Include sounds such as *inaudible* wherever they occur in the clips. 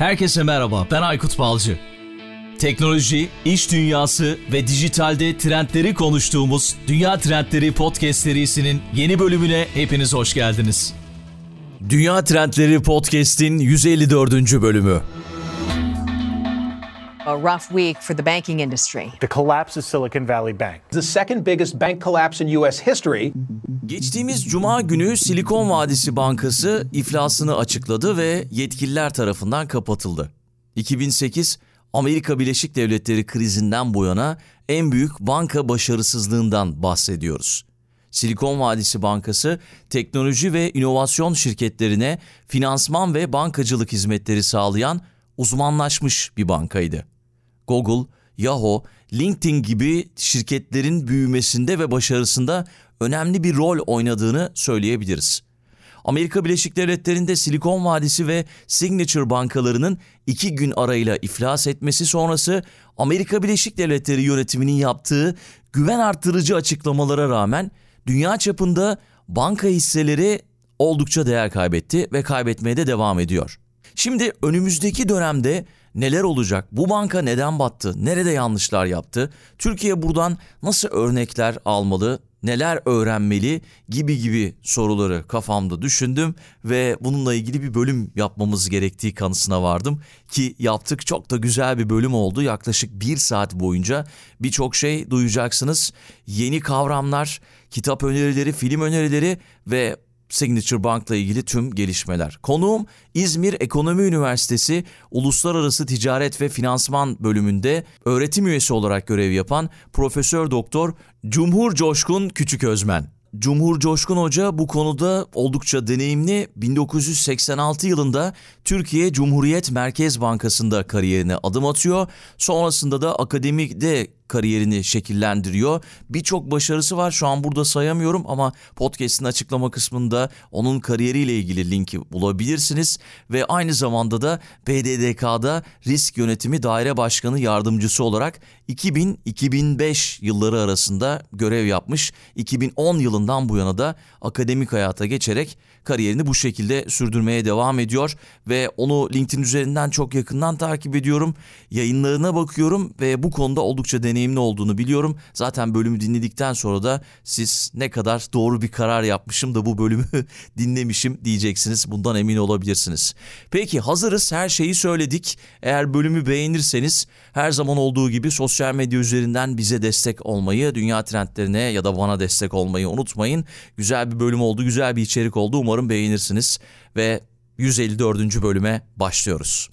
Herkese merhaba, ben Aykut Balcı. Teknoloji, iş dünyası ve dijitalde trendleri konuştuğumuz Dünya Trendleri Podcast serisinin yeni bölümüne hepiniz hoş geldiniz. Dünya Trendleri Podcast'in 154. bölümü. A rough week for the banking industry. The collapse of Silicon Valley Bank. the second biggest bank collapse in U.S. history. Geçtiğimiz cuma günü Silikon Vadisi Bankası iflasını açıkladı ve yetkililer tarafından kapatıldı. 2008 Amerika Birleşik Devletleri krizinden bu yana en büyük banka başarısızlığından bahsediyoruz. Silikon Vadisi Bankası teknoloji ve inovasyon şirketlerine finansman ve bankacılık hizmetleri sağlayan uzmanlaşmış bir bankaydı. Google, Yahoo, LinkedIn gibi şirketlerin büyümesinde ve başarısında önemli bir rol oynadığını söyleyebiliriz. Amerika Birleşik Devletleri'nde Silikon Vadisi ve Signature bankalarının iki gün arayla iflas etmesi sonrası Amerika Birleşik Devletleri yönetiminin yaptığı güven artırıcı açıklamalara rağmen dünya çapında banka hisseleri oldukça değer kaybetti ve kaybetmeye de devam ediyor. Şimdi önümüzdeki dönemde neler olacak? Bu banka neden battı? Nerede yanlışlar yaptı? Türkiye buradan nasıl örnekler almalı? Neler öğrenmeli gibi gibi soruları kafamda düşündüm ve bununla ilgili bir bölüm yapmamız gerektiği kanısına vardım ki yaptık çok da güzel bir bölüm oldu yaklaşık bir saat boyunca birçok şey duyacaksınız yeni kavramlar kitap önerileri film önerileri ve Signature Bank'la ilgili tüm gelişmeler. Konuğum İzmir Ekonomi Üniversitesi Uluslararası Ticaret ve Finansman bölümünde öğretim üyesi olarak görev yapan Profesör Doktor Cumhur Coşkun Küçüközmen. Cumhur Coşkun Hoca bu konuda oldukça deneyimli. 1986 yılında Türkiye Cumhuriyet Merkez Bankası'nda kariyerine adım atıyor. Sonrasında da akademide kariyerini şekillendiriyor. Birçok başarısı var şu an burada sayamıyorum ama podcast'in açıklama kısmında onun kariyeriyle ilgili linki bulabilirsiniz. Ve aynı zamanda da BDDK'da Risk Yönetimi Daire Başkanı Yardımcısı olarak 2000-2005 yılları arasında görev yapmış. 2010 yılından bu yana da akademik hayata geçerek kariyerini bu şekilde sürdürmeye devam ediyor ve onu LinkedIn üzerinden çok yakından takip ediyorum. Yayınlarına bakıyorum ve bu konuda oldukça deneyimli olduğunu biliyorum. Zaten bölümü dinledikten sonra da siz ne kadar doğru bir karar yapmışım da bu bölümü *laughs* dinlemişim diyeceksiniz. Bundan emin olabilirsiniz. Peki hazırız her şeyi söyledik. Eğer bölümü beğenirseniz her zaman olduğu gibi sosyal medya üzerinden bize destek olmayı, dünya trendlerine ya da bana destek olmayı unutmayın. Güzel bir bölüm oldu, güzel bir içerik oldu. Umarım beğenirsiniz ve 154. bölüme başlıyoruz.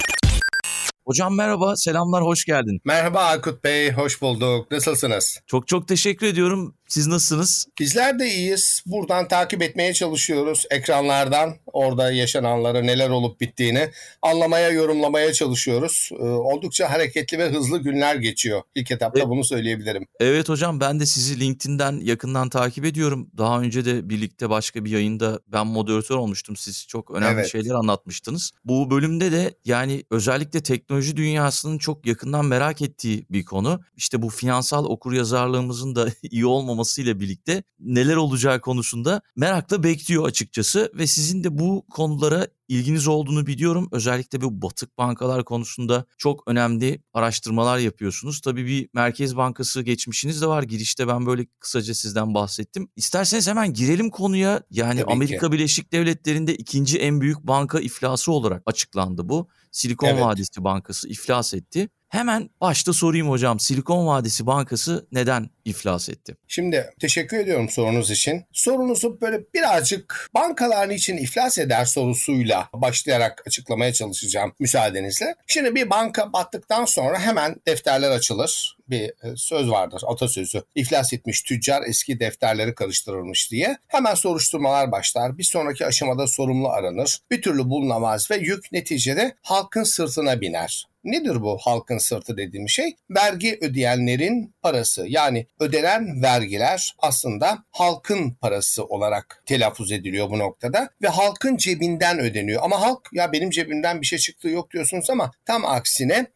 Hocam merhaba, selamlar, hoş geldin. Merhaba Akut Bey, hoş bulduk. Nasılsınız? Çok çok teşekkür ediyorum. Siz nasılsınız? Bizler de iyiyiz. Buradan takip etmeye çalışıyoruz ekranlardan. Orada yaşananları, neler olup bittiğini anlamaya, yorumlamaya çalışıyoruz. Ee, oldukça hareketli ve hızlı günler geçiyor. İlk etapta Evet. bunu söyleyebilirim. Evet hocam ben de sizi LinkedIn'den yakından takip ediyorum. Daha önce de birlikte başka bir yayında ben moderatör olmuştum. Siz çok önemli Evet. şeyler anlatmıştınız. Bu bölümde de yani özellikle teknoloji dünyasının çok yakından merak ettiği bir konu. İşte bu finansal okuryazarlığımızın da *laughs* iyi olmamasıyla birlikte neler olacağı konusunda merakla bekliyor açıkçası ve sizin de bu konulara ilginiz olduğunu biliyorum. Özellikle bu batık bankalar konusunda çok önemli araştırmalar yapıyorsunuz. Tabii bir Merkez Bankası geçmişiniz de var. Girişte ben böyle kısaca sizden bahsettim. İsterseniz hemen girelim konuya. Yani Tabii ki. Amerika Birleşik Devletleri'nde ikinci en büyük banka iflası olarak açıklandı bu. Silikon Evet. Vadisi Bankası iflas etti. Hemen başta sorayım hocam. Silikon Vadisi Bankası neden iflas etti? Şimdi teşekkür ediyorum sorunuz için. Sorunuzu böyle birazcık bankalar niçin iflas eder sorusuyla başlayarak açıklamaya çalışacağım müsaadenizle. Şimdi bir banka battıktan sonra hemen defterler açılır. Bir e, söz vardır atasözü. İflas etmiş tüccar eski defterleri karıştırırmış diye. Hemen soruşturmalar başlar. Bir sonraki aşamada sorumlu aranır. Bir türlü bulunamaz ve yük neticede halkın sırtına biner. Nedir bu halkın sırtı dediğim şey? Vergi ödeyenlerin parası yani ödenen vergiler aslında halkın parası olarak telaffuz ediliyor bu noktada ve halkın cebinden ödeniyor. Ama halk ya benim cebimden bir şey çıktığı yok diyorsunuz ama tam aksine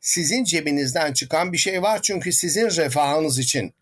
sizin cebinizden çıkan bir şey var çünkü sizin refahınız için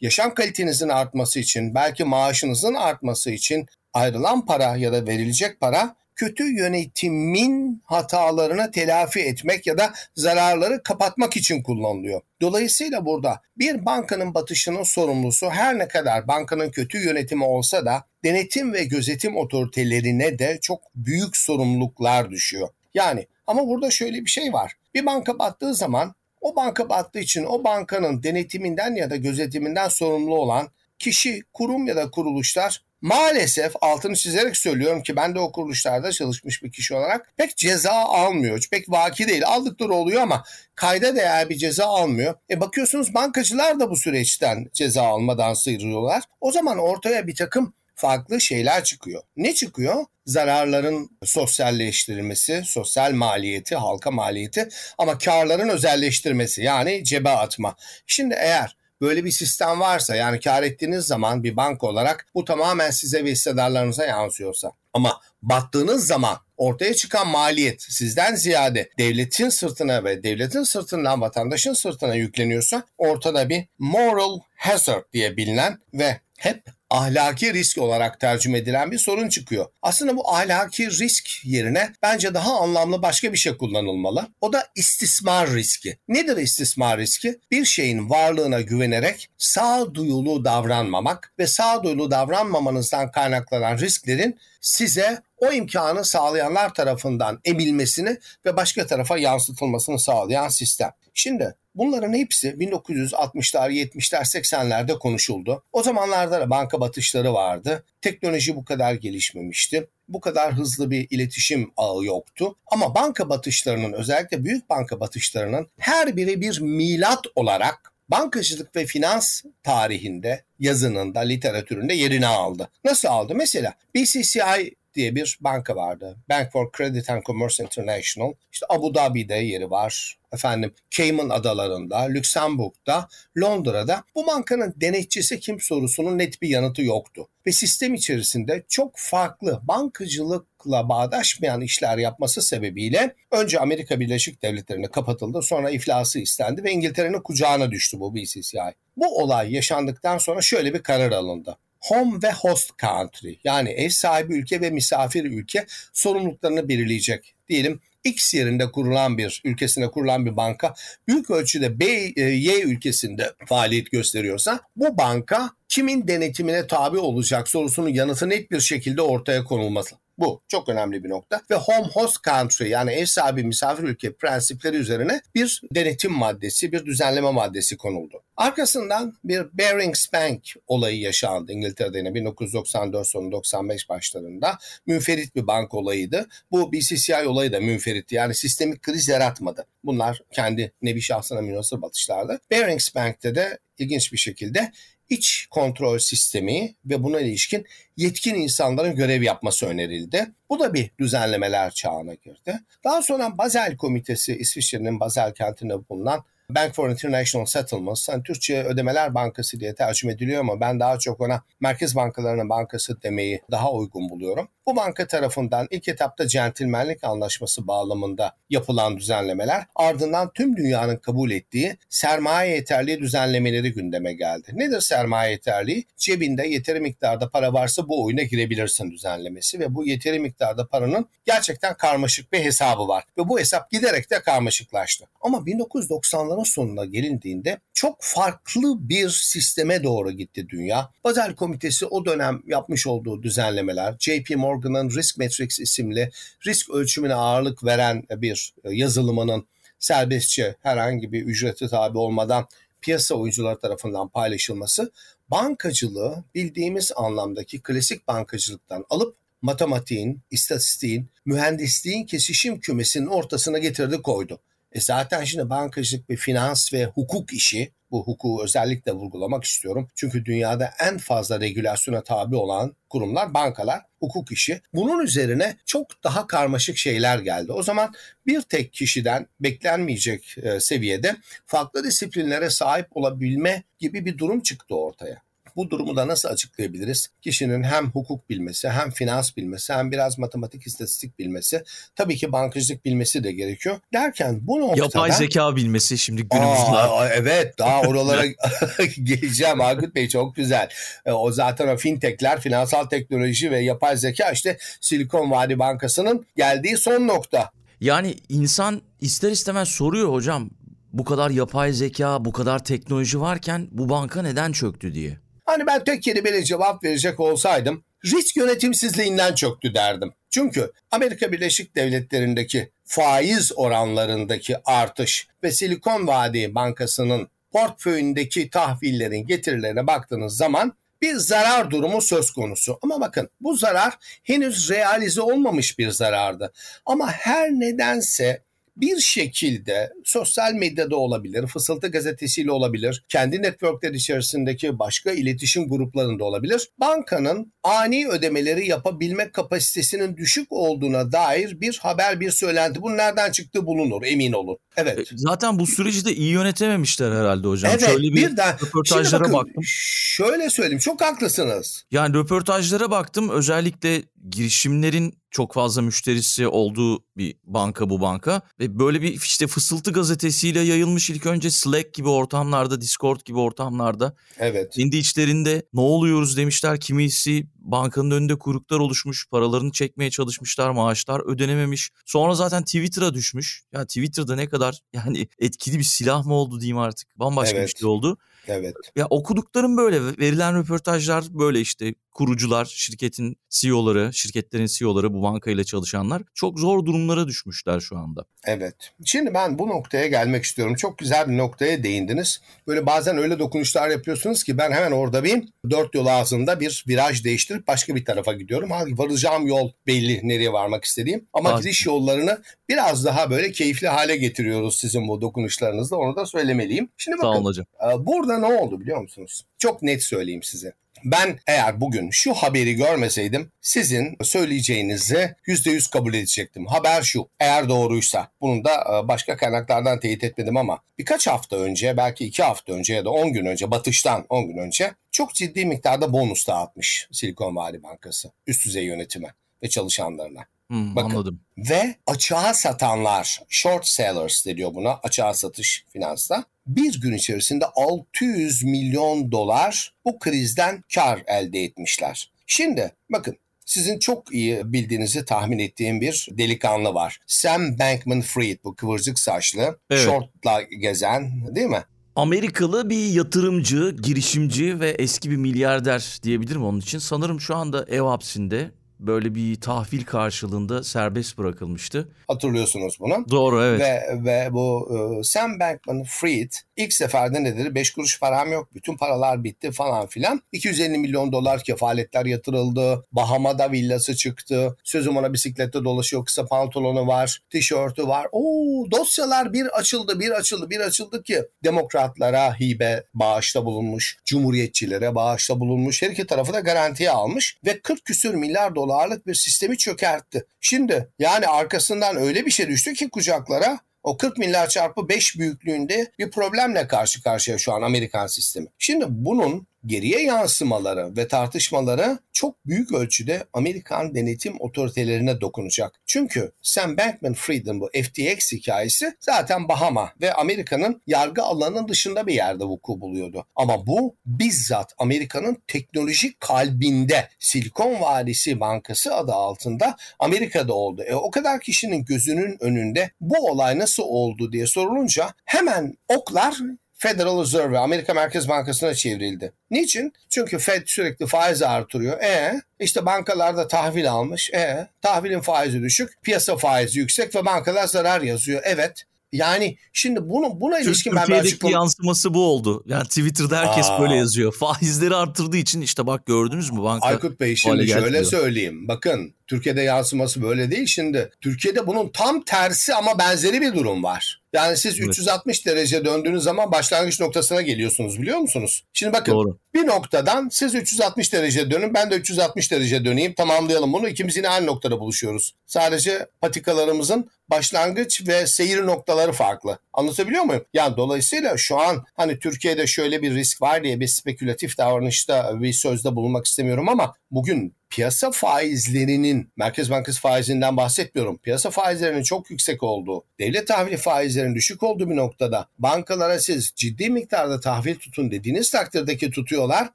yaşam kalitenizin artması için belki maaşınızın artması için ayrılan para ya da verilecek para kötü yönetimin hatalarını telafi etmek ya da zararları kapatmak için kullanılıyor. Dolayısıyla burada bir bankanın batışının sorumlusu her ne kadar bankanın kötü yönetimi olsa da denetim ve gözetim otoritelerine de çok büyük sorumluluklar düşüyor. Yani ama burada şöyle bir şey var. Bir banka battığı zaman o banka battığı için o bankanın denetiminden ya da gözetiminden sorumlu olan kişi, kurum ya da kuruluşlar maalesef altını çizerek söylüyorum ki ben de o kuruluşlarda çalışmış bir kişi olarak pek ceza almıyor. Pek vaki değil. Aldıkları oluyor ama kayda değer bir ceza almıyor. E bakıyorsunuz bankacılar da bu süreçten ceza almadan sıyrılıyorlar. O zaman ortaya bir takım farklı şeyler çıkıyor. Ne çıkıyor? Zararların sosyalleştirilmesi, sosyal maliyeti, halka maliyeti ama karların özelleştirmesi yani cebe atma. Şimdi eğer böyle bir sistem varsa yani kar ettiğiniz zaman bir banka olarak bu tamamen size ve hissedarlarınıza yansıyorsa. Ama battığınız zaman ortaya çıkan maliyet sizden ziyade devletin sırtına ve devletin sırtından vatandaşın sırtına yükleniyorsa ortada bir moral hazard diye bilinen ve hep ahlaki risk olarak tercüme edilen bir sorun çıkıyor. Aslında bu ahlaki risk yerine bence daha anlamlı başka bir şey kullanılmalı. O da istismar riski. Nedir istismar riski? Bir şeyin varlığına güvenerek sağduyulu davranmamak ve sağduyulu davranmamanızdan kaynaklanan risklerin size o imkanı sağlayanlar tarafından emilmesini ve başka tarafa yansıtılmasını sağlayan sistem. Şimdi bunların hepsi 1960'lar, 70'ler, 80'lerde konuşuldu. O zamanlarda da banka batışları vardı. Teknoloji bu kadar gelişmemişti. Bu kadar hızlı bir iletişim ağı yoktu. Ama banka batışlarının özellikle büyük banka batışlarının her biri bir milat olarak bankacılık ve finans tarihinde, yazınında, literatüründe yerini aldı. Nasıl aldı? Mesela BCCI diye bir banka vardı. Bank for Credit and Commerce International. İşte Abu Dhabi'de yeri var. Efendim Cayman Adaları'nda, Lüksemburg'da, Londra'da bu bankanın denetçisi kim sorusunun net bir yanıtı yoktu. Ve sistem içerisinde çok farklı bankacılıkla bağdaşmayan işler yapması sebebiyle önce Amerika Birleşik Devletleri'ne kapatıldı sonra iflası istendi ve İngiltere'nin kucağına düştü bu BCCI. Bu olay yaşandıktan sonra şöyle bir karar alındı home ve host country yani ev sahibi ülke ve misafir ülke sorumluluklarını belirleyecek. Diyelim X yerinde kurulan bir ülkesinde kurulan bir banka büyük ölçüde B, e, Y ülkesinde faaliyet gösteriyorsa bu banka kimin denetimine tabi olacak sorusunun yanıtı net bir şekilde ortaya konulması. Bu çok önemli bir nokta ve home host country yani ev sahibi misafir ülke prensipleri üzerine bir denetim maddesi, bir düzenleme maddesi konuldu. Arkasından bir Barings Bank olayı yaşandı İngiltere'de yine 1994 sonu 95 başlarında. Münferit bir bank olayıydı. Bu BCCI olayı da münferitti yani sistemik kriz yaratmadı. Bunlar kendi nevi şahsına münasır batışlardı. Barings Bank'te de ilginç bir şekilde iç kontrol sistemi ve buna ilişkin yetkin insanların görev yapması önerildi. Bu da bir düzenlemeler çağına girdi. Daha sonra Basel Komitesi İsviçre'nin Basel kentinde bulunan Bank for International Settlements, yani Türkçe Ödemeler Bankası diye tercüme ediliyor ama ben daha çok ona Merkez Bankalarının Bankası demeyi daha uygun buluyorum. Bu banka tarafından ilk etapta centilmenlik anlaşması bağlamında yapılan düzenlemeler ardından tüm dünyanın kabul ettiği sermaye yeterliği düzenlemeleri gündeme geldi. Nedir sermaye yeterliği? Cebinde yeteri miktarda para varsa bu oyuna girebilirsin düzenlemesi ve bu yeteri miktarda paranın gerçekten karmaşık bir hesabı var. Ve bu hesap giderek de karmaşıklaştı. Ama 1990'ların sonuna gelindiğinde çok farklı bir sisteme doğru gitti dünya. Basel Komitesi o dönem yapmış olduğu düzenlemeler, JP Morgan'ın Risk Matrix isimli risk ölçümüne ağırlık veren bir yazılımının serbestçe herhangi bir ücreti tabi olmadan piyasa oyuncuları tarafından paylaşılması bankacılığı bildiğimiz anlamdaki klasik bankacılıktan alıp matematiğin, istatistiğin, mühendisliğin kesişim kümesinin ortasına getirdi koydu. E zaten şimdi bankacılık bir finans ve hukuk işi. Bu hukuku özellikle vurgulamak istiyorum. Çünkü dünyada en fazla regülasyona tabi olan kurumlar bankalar, hukuk işi. Bunun üzerine çok daha karmaşık şeyler geldi. O zaman bir tek kişiden beklenmeyecek seviyede farklı disiplinlere sahip olabilme gibi bir durum çıktı ortaya. Bu durumu da nasıl açıklayabiliriz? Kişinin hem hukuk bilmesi, hem finans bilmesi, hem biraz matematik, istatistik bilmesi, tabii ki bankacılık bilmesi de gerekiyor. Derken bu noktada... Yapay zeka bilmesi şimdi günümüzde. Aa, evet daha oralara *laughs* geleceğim Aykut Bey çok güzel. E, O zaten o fintechler, finansal teknoloji ve yapay zeka işte Silikon Vadi Bankası'nın geldiği son nokta. Yani insan ister istemez soruyor hocam bu kadar yapay zeka, bu kadar teknoloji varken bu banka neden çöktü diye. Hani ben tek kelimeyle cevap verecek olsaydım risk yönetimsizliğinden çöktü derdim. Çünkü Amerika Birleşik Devletleri'ndeki faiz oranlarındaki artış ve Silikon Vadi Bankası'nın portföyündeki tahvillerin getirilerine baktığınız zaman bir zarar durumu söz konusu. Ama bakın bu zarar henüz realize olmamış bir zarardı. Ama her nedense bir şekilde sosyal medyada olabilir, Fısıltı gazetesiyle olabilir, kendi networkler içerisindeki başka iletişim gruplarında olabilir. Bankanın ani ödemeleri yapabilme kapasitesinin düşük olduğuna dair bir haber, bir söylenti. Bu nereden çıktı bulunur, emin olun. Evet. E, Zaten bu süreci de iyi yönetememişler herhalde hocam. Evet Şöyle bir, bir de röportajlara bakın, baktım. Şöyle söyleyeyim çok haklısınız. Yani röportajlara baktım. Özellikle girişimlerin çok fazla müşterisi olduğu bir banka bu banka. Ve böyle bir işte fısıltı gazetesiyle yayılmış ilk önce Slack gibi ortamlarda, Discord gibi ortamlarda. Evet. Kendi içlerinde ne oluyoruz demişler. Kimisi bankanın önünde kuyruklar oluşmuş. Paralarını çekmeye çalışmışlar. Maaşlar ödenememiş. Sonra zaten Twitter'a düşmüş. Ya Twitter'da ne kadar yani etkili bir silah mı oldu diyeyim artık. Bambaşka Evet. bir şey oldu. Evet. Ya okuduklarım böyle. Verilen röportajlar böyle işte. Kurucular, şirketin CEO'ları, şirketlerin CEO'ları bu bankayla çalışanlar çok zor durumlara düşmüşler şu anda. Evet. Şimdi ben bu noktaya gelmek istiyorum. Çok güzel bir noktaya değindiniz. Böyle bazen öyle dokunuşlar yapıyorsunuz ki ben hemen orada bir dört yol ağzında bir viraj değiştirip başka bir tarafa gidiyorum. Halbuki varacağım yol belli nereye varmak istediğim. Ama Var. gidiş yollarını biraz daha böyle keyifli hale getiriyoruz sizin bu dokunuşlarınızla. Onu da söylemeliyim. Şimdi Sağ bakın olun hocam. e, burada ne oldu biliyor musunuz? Çok net söyleyeyim size. Ben eğer bugün şu haberi görmeseydim sizin söyleyeceğinizi %100 kabul edecektim. Haber şu eğer doğruysa bunu da e, başka kaynaklardan teyit etmedim ama birkaç hafta önce belki iki hafta önce ya da 10 gün önce batıştan 10 gün önce çok ciddi miktarda bonus dağıtmış Silikon Valley Bankası üst düzey yönetime ve çalışanlarına. Hmm, Bakın. anladım. Ve açığa satanlar, short sellers deniyor buna, açığa satış finansta. Bir gün içerisinde 600 milyon dolar bu krizden kar elde etmişler. Şimdi bakın sizin çok iyi bildiğinizi tahmin ettiğim bir delikanlı var. Sam Bankman-Fried bu kıvırcık saçlı, Evet. shortla gezen değil mi? Amerikalı bir yatırımcı, girişimci ve eski bir milyarder diyebilirim onun için. Sanırım şu anda ev hapsinde böyle bir tahvil karşılığında serbest bırakılmıştı. Hatırlıyorsunuz bunu. Doğru evet. Ve, ve bu e, Sam Bankman-Fried ilk seferde ne dedi? 5 kuruş param yok. Bütün paralar bitti falan filan. 250 milyon dolar kefaletler yatırıldı. Bahama'da villası çıktı. Sözüm ona bisiklette dolaşıyor. Kısa pantolonu var. Tişörtü var. Oo dosyalar bir açıldı, bir açıldı, bir açıldı ki demokratlara hibe bağışta bulunmuş. Cumhuriyetçilere bağışta bulunmuş. Her iki tarafı da garantiye almış. Ve 40 küsür milyar dolarlık bir sistemi çökertti. Şimdi yani arkasından öyle bir şey düştü ki kucaklara o 40 milyar çarpı 5 büyüklüğünde bir problemle karşı karşıya şu an Amerikan sistemi. Şimdi bunun geriye yansımaları ve tartışmaları çok büyük ölçüde Amerikan denetim otoritelerine dokunacak. Çünkü Sam Bankman-Fried'in bu FTX hikayesi zaten Bahama ve Amerika'nın yargı alanının dışında bir yerde vuku buluyordu. Ama bu bizzat Amerika'nın teknolojik kalbinde Silikon Vadisi Bankası adı altında Amerika'da oldu. E, o kadar kişinin gözünün önünde bu olay nasıl oldu diye sorulunca hemen oklar Federal Reserve ve Amerika Merkez Bankası'na çevrildi. Niçin? Çünkü Fed sürekli faizi artırıyor. E işte bankalarda tahvil almış. E tahvilin faizi düşük, piyasa faizi yüksek ve bankalar zarar yazıyor. Evet. Yani şimdi bunu buna ilişkin ben Türkiye'deki yansıması bu oldu. Yani Twitter'da herkes Aa. böyle yazıyor. Faizleri arttırdığı için işte bak gördünüz mü banka Aykut Bey şimdi şöyle diyor. söyleyeyim. Bakın Türkiye'de yansıması böyle değil şimdi. Türkiye'de bunun tam tersi ama benzeri bir durum var. Yani siz 360 derece döndüğünüz zaman başlangıç noktasına geliyorsunuz biliyor musunuz? Şimdi bakın Doğru. bir noktadan siz 360 derece dönün ben de 360 derece döneyim tamamlayalım bunu. İkimiz yine aynı noktada buluşuyoruz. Sadece patikalarımızın başlangıç ve seyir noktaları farklı. Anlatabiliyor muyum? Yani dolayısıyla şu an hani Türkiye'de şöyle bir risk var diye bir spekülatif davranışta bir sözde bulunmak istemiyorum ama bugün piyasa faizlerinin, Merkez Bankası faizinden bahsetmiyorum. Piyasa faizlerinin çok yüksek olduğu, devlet tahvili faizlerinin düşük olduğu bir noktada bankalara siz ciddi miktarda tahvil tutun dediğiniz takdirdeki tutuyorlar.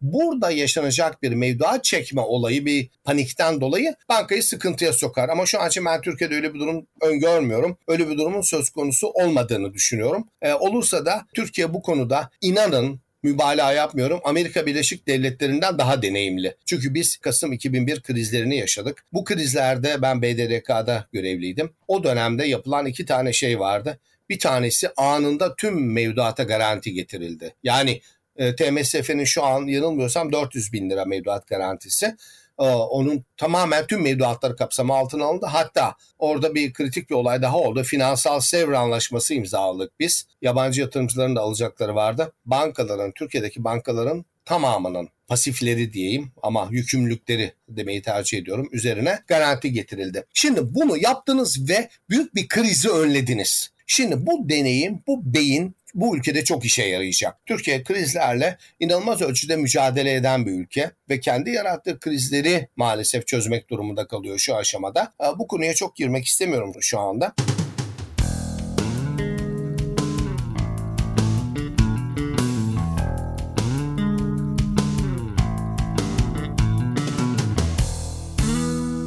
Burada yaşanacak bir mevduat çekme olayı bir panikten dolayı bankayı sıkıntıya sokar. Ama şu an için ben Türkiye'de öyle bir durum öngörmüyorum. Öyle bir durumun söz konusu olmadığını düşünüyorum. Ee, olursa da Türkiye bu konuda inanın mübalağa yapmıyorum. Amerika Birleşik Devletleri'nden daha deneyimli. Çünkü biz Kasım 2001 krizlerini yaşadık. Bu krizlerde ben BDDK'da görevliydim. O dönemde yapılan iki tane şey vardı. Bir tanesi anında tüm mevduata garanti getirildi. Yani e, TMSF'nin şu an yanılmıyorsam 400 bin lira mevduat garantisi. E, onun tamamen tüm mevduatları kapsamı altına alındı. Hatta orada bir kritik bir olay daha oldu. Finansal Sevr Anlaşması imzaladık biz. Yabancı yatırımcıların da alacakları vardı. Bankaların, Türkiye'deki bankaların tamamının pasifleri diyeyim ama yükümlülükleri demeyi tercih ediyorum üzerine garanti getirildi. Şimdi bunu yaptınız ve büyük bir krizi önlediniz. Şimdi bu deneyim, bu beyin bu ülkede çok işe yarayacak. Türkiye krizlerle inanılmaz ölçüde mücadele eden bir ülke ve kendi yarattığı krizleri maalesef çözmek durumunda kalıyor şu aşamada. Bu konuya çok girmek istemiyorum şu anda.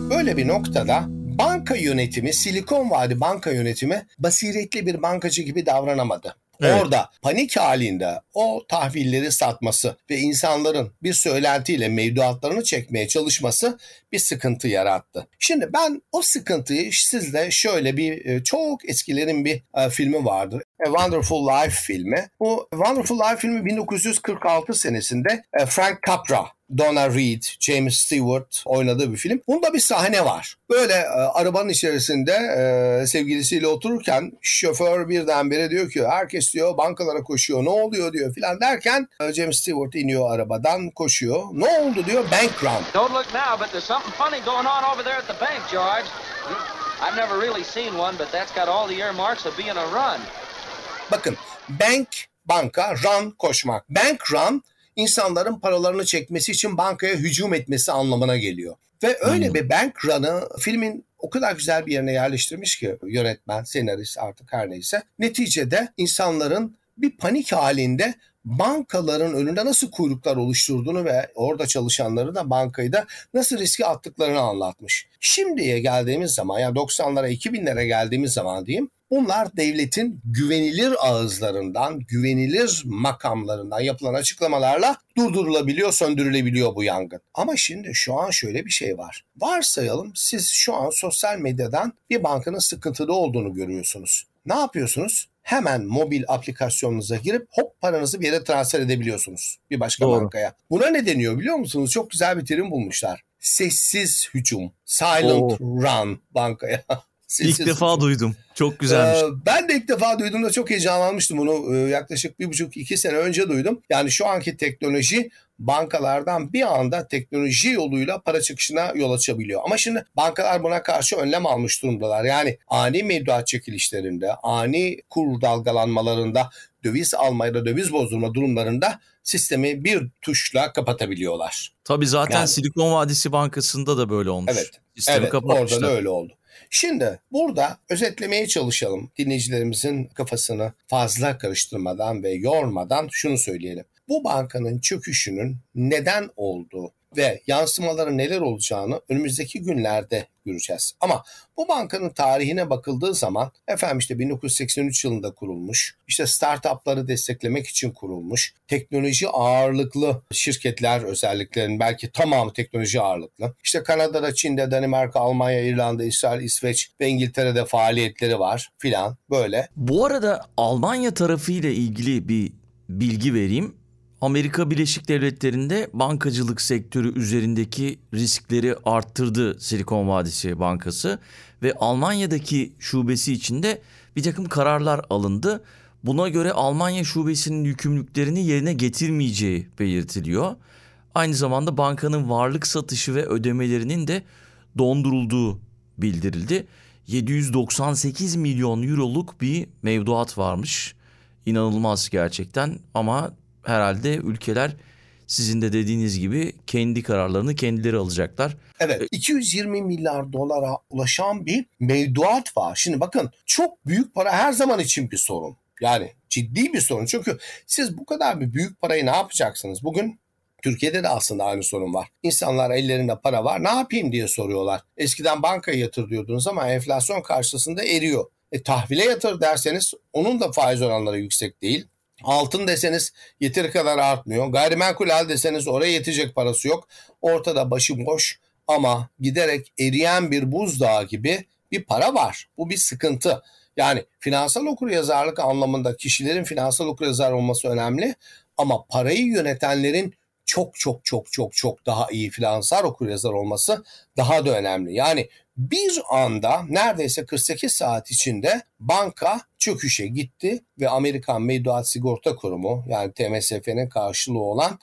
Böyle bir noktada banka yönetimi, Silikon Vadi banka yönetimi basiretli bir bankacı gibi davranamadı. Evet. Orada panik halinde o tahvilleri satması ve insanların bir söylentiyle mevduatlarını çekmeye çalışması bir sıkıntı yarattı. Şimdi ben o sıkıntıyı sizle şöyle bir e, çok eskilerin bir e, filmi vardır. A Wonderful Life filmi. Bu Wonderful Life filmi 1946 senesinde e, Frank Capra Donna Reed, James Stewart oynadığı bir film. Bunda bir sahne var. Böyle e, arabanın içerisinde e, sevgilisiyle otururken şoför birdenbire diyor ki herkes diyor bankalara koşuyor ne oluyor diyor filan derken e, James Stewart iniyor arabadan koşuyor. Ne oldu diyor bank run. Don't look now, but there's something funny going on over there at the bank, George. I've never really seen one, but that's got all the earmarks of being a run. Bakın bank banka run koşmak. Bank run insanların paralarını çekmesi için bankaya hücum etmesi anlamına geliyor. Ve öyle bir bank run'ı filmin o kadar güzel bir yerine yerleştirmiş ki yönetmen, senarist artık her neyse. Neticede insanların bir panik halinde bankaların önünde nasıl kuyruklar oluşturduğunu ve orada çalışanları da bankayı da nasıl riske attıklarını anlatmış. Şimdiye geldiğimiz zaman yani 90'lara 2000'lere geldiğimiz zaman diyeyim Bunlar devletin güvenilir ağızlarından, güvenilir makamlarından yapılan açıklamalarla durdurulabiliyor, söndürülebiliyor bu yangın. Ama şimdi şu an şöyle bir şey var. Varsayalım siz şu an sosyal medyadan bir bankanın sıkıntıda olduğunu görüyorsunuz. Ne yapıyorsunuz? Hemen mobil aplikasyonunuza girip hop paranızı bir yere transfer edebiliyorsunuz bir başka Doğru. bankaya. Buna ne deniyor biliyor musunuz? Çok güzel bir terim bulmuşlar. Sessiz hücum, silent Oo. run bankaya. *laughs* Sessiz İlk defa hücum. duydum. Çok güzelmiş. Ee, ben de ilk defa duyduğumda çok heyecanlanmıştım bunu. Ee, yaklaşık bir buçuk iki sene önce duydum. Yani şu anki teknoloji bankalardan bir anda teknoloji yoluyla para çıkışına yol açabiliyor. Ama şimdi bankalar buna karşı önlem almış durumdalar. Yani ani mevduat çekilişlerinde, ani kur dalgalanmalarında, döviz alma ya da döviz bozdurma durumlarında sistemi bir tuşla kapatabiliyorlar. Tabii zaten yani- Silikon Vadisi Bankası'nda da böyle olmuş. Evet. Sistemi evet kapatmışlar. orada da öyle oldu. Şimdi burada özetlemeye çalışalım. Dinleyicilerimizin kafasını fazla karıştırmadan ve yormadan şunu söyleyelim. Bu bankanın çöküşünün neden olduğu ve yansımaları neler olacağını önümüzdeki günlerde göreceğiz. Ama bu bankanın tarihine bakıldığı zaman efendim işte 1983 yılında kurulmuş, işte startupları desteklemek için kurulmuş, teknoloji ağırlıklı şirketler özelliklerin belki tamamı teknoloji ağırlıklı. İşte Kanada'da, Çin'de, Danimarka, Almanya, İrlanda, İsrail, İsveç ve İngiltere'de faaliyetleri var filan böyle. Bu arada Almanya tarafı ile ilgili bir bilgi vereyim. Amerika Birleşik Devletleri'nde bankacılık sektörü üzerindeki riskleri arttırdı Silikon Vadisi Bankası ve Almanya'daki şubesi içinde bir takım kararlar alındı. Buna göre Almanya şubesinin yükümlülüklerini yerine getirmeyeceği belirtiliyor. Aynı zamanda bankanın varlık satışı ve ödemelerinin de dondurulduğu bildirildi. 798 milyon euroluk bir mevduat varmış. İnanılmaz gerçekten ama herhalde ülkeler sizin de dediğiniz gibi kendi kararlarını kendileri alacaklar. Evet 220 milyar dolara ulaşan bir mevduat var. Şimdi bakın çok büyük para her zaman için bir sorun. Yani ciddi bir sorun. Çünkü siz bu kadar bir büyük parayı ne yapacaksınız? Bugün Türkiye'de de aslında aynı sorun var. İnsanlar ellerinde para var ne yapayım diye soruyorlar. Eskiden bankaya yatır diyordunuz ama enflasyon karşısında eriyor. E, tahvile yatır derseniz onun da faiz oranları yüksek değil. Altın deseniz yeteri kadar artmıyor. Gayrimenkul al deseniz oraya yetecek parası yok. Ortada başıboş ama giderek eriyen bir buzdağı gibi bir para var. Bu bir sıkıntı. Yani finansal okuryazarlık anlamında kişilerin finansal okuryazar olması önemli ama parayı yönetenlerin çok çok çok çok çok daha iyi finansal okuryazar olması daha da önemli. Yani bir anda neredeyse 48 saat içinde banka çöküşe gitti ve Amerikan Mevduat Sigorta Kurumu yani TMSF'nin karşılığı olan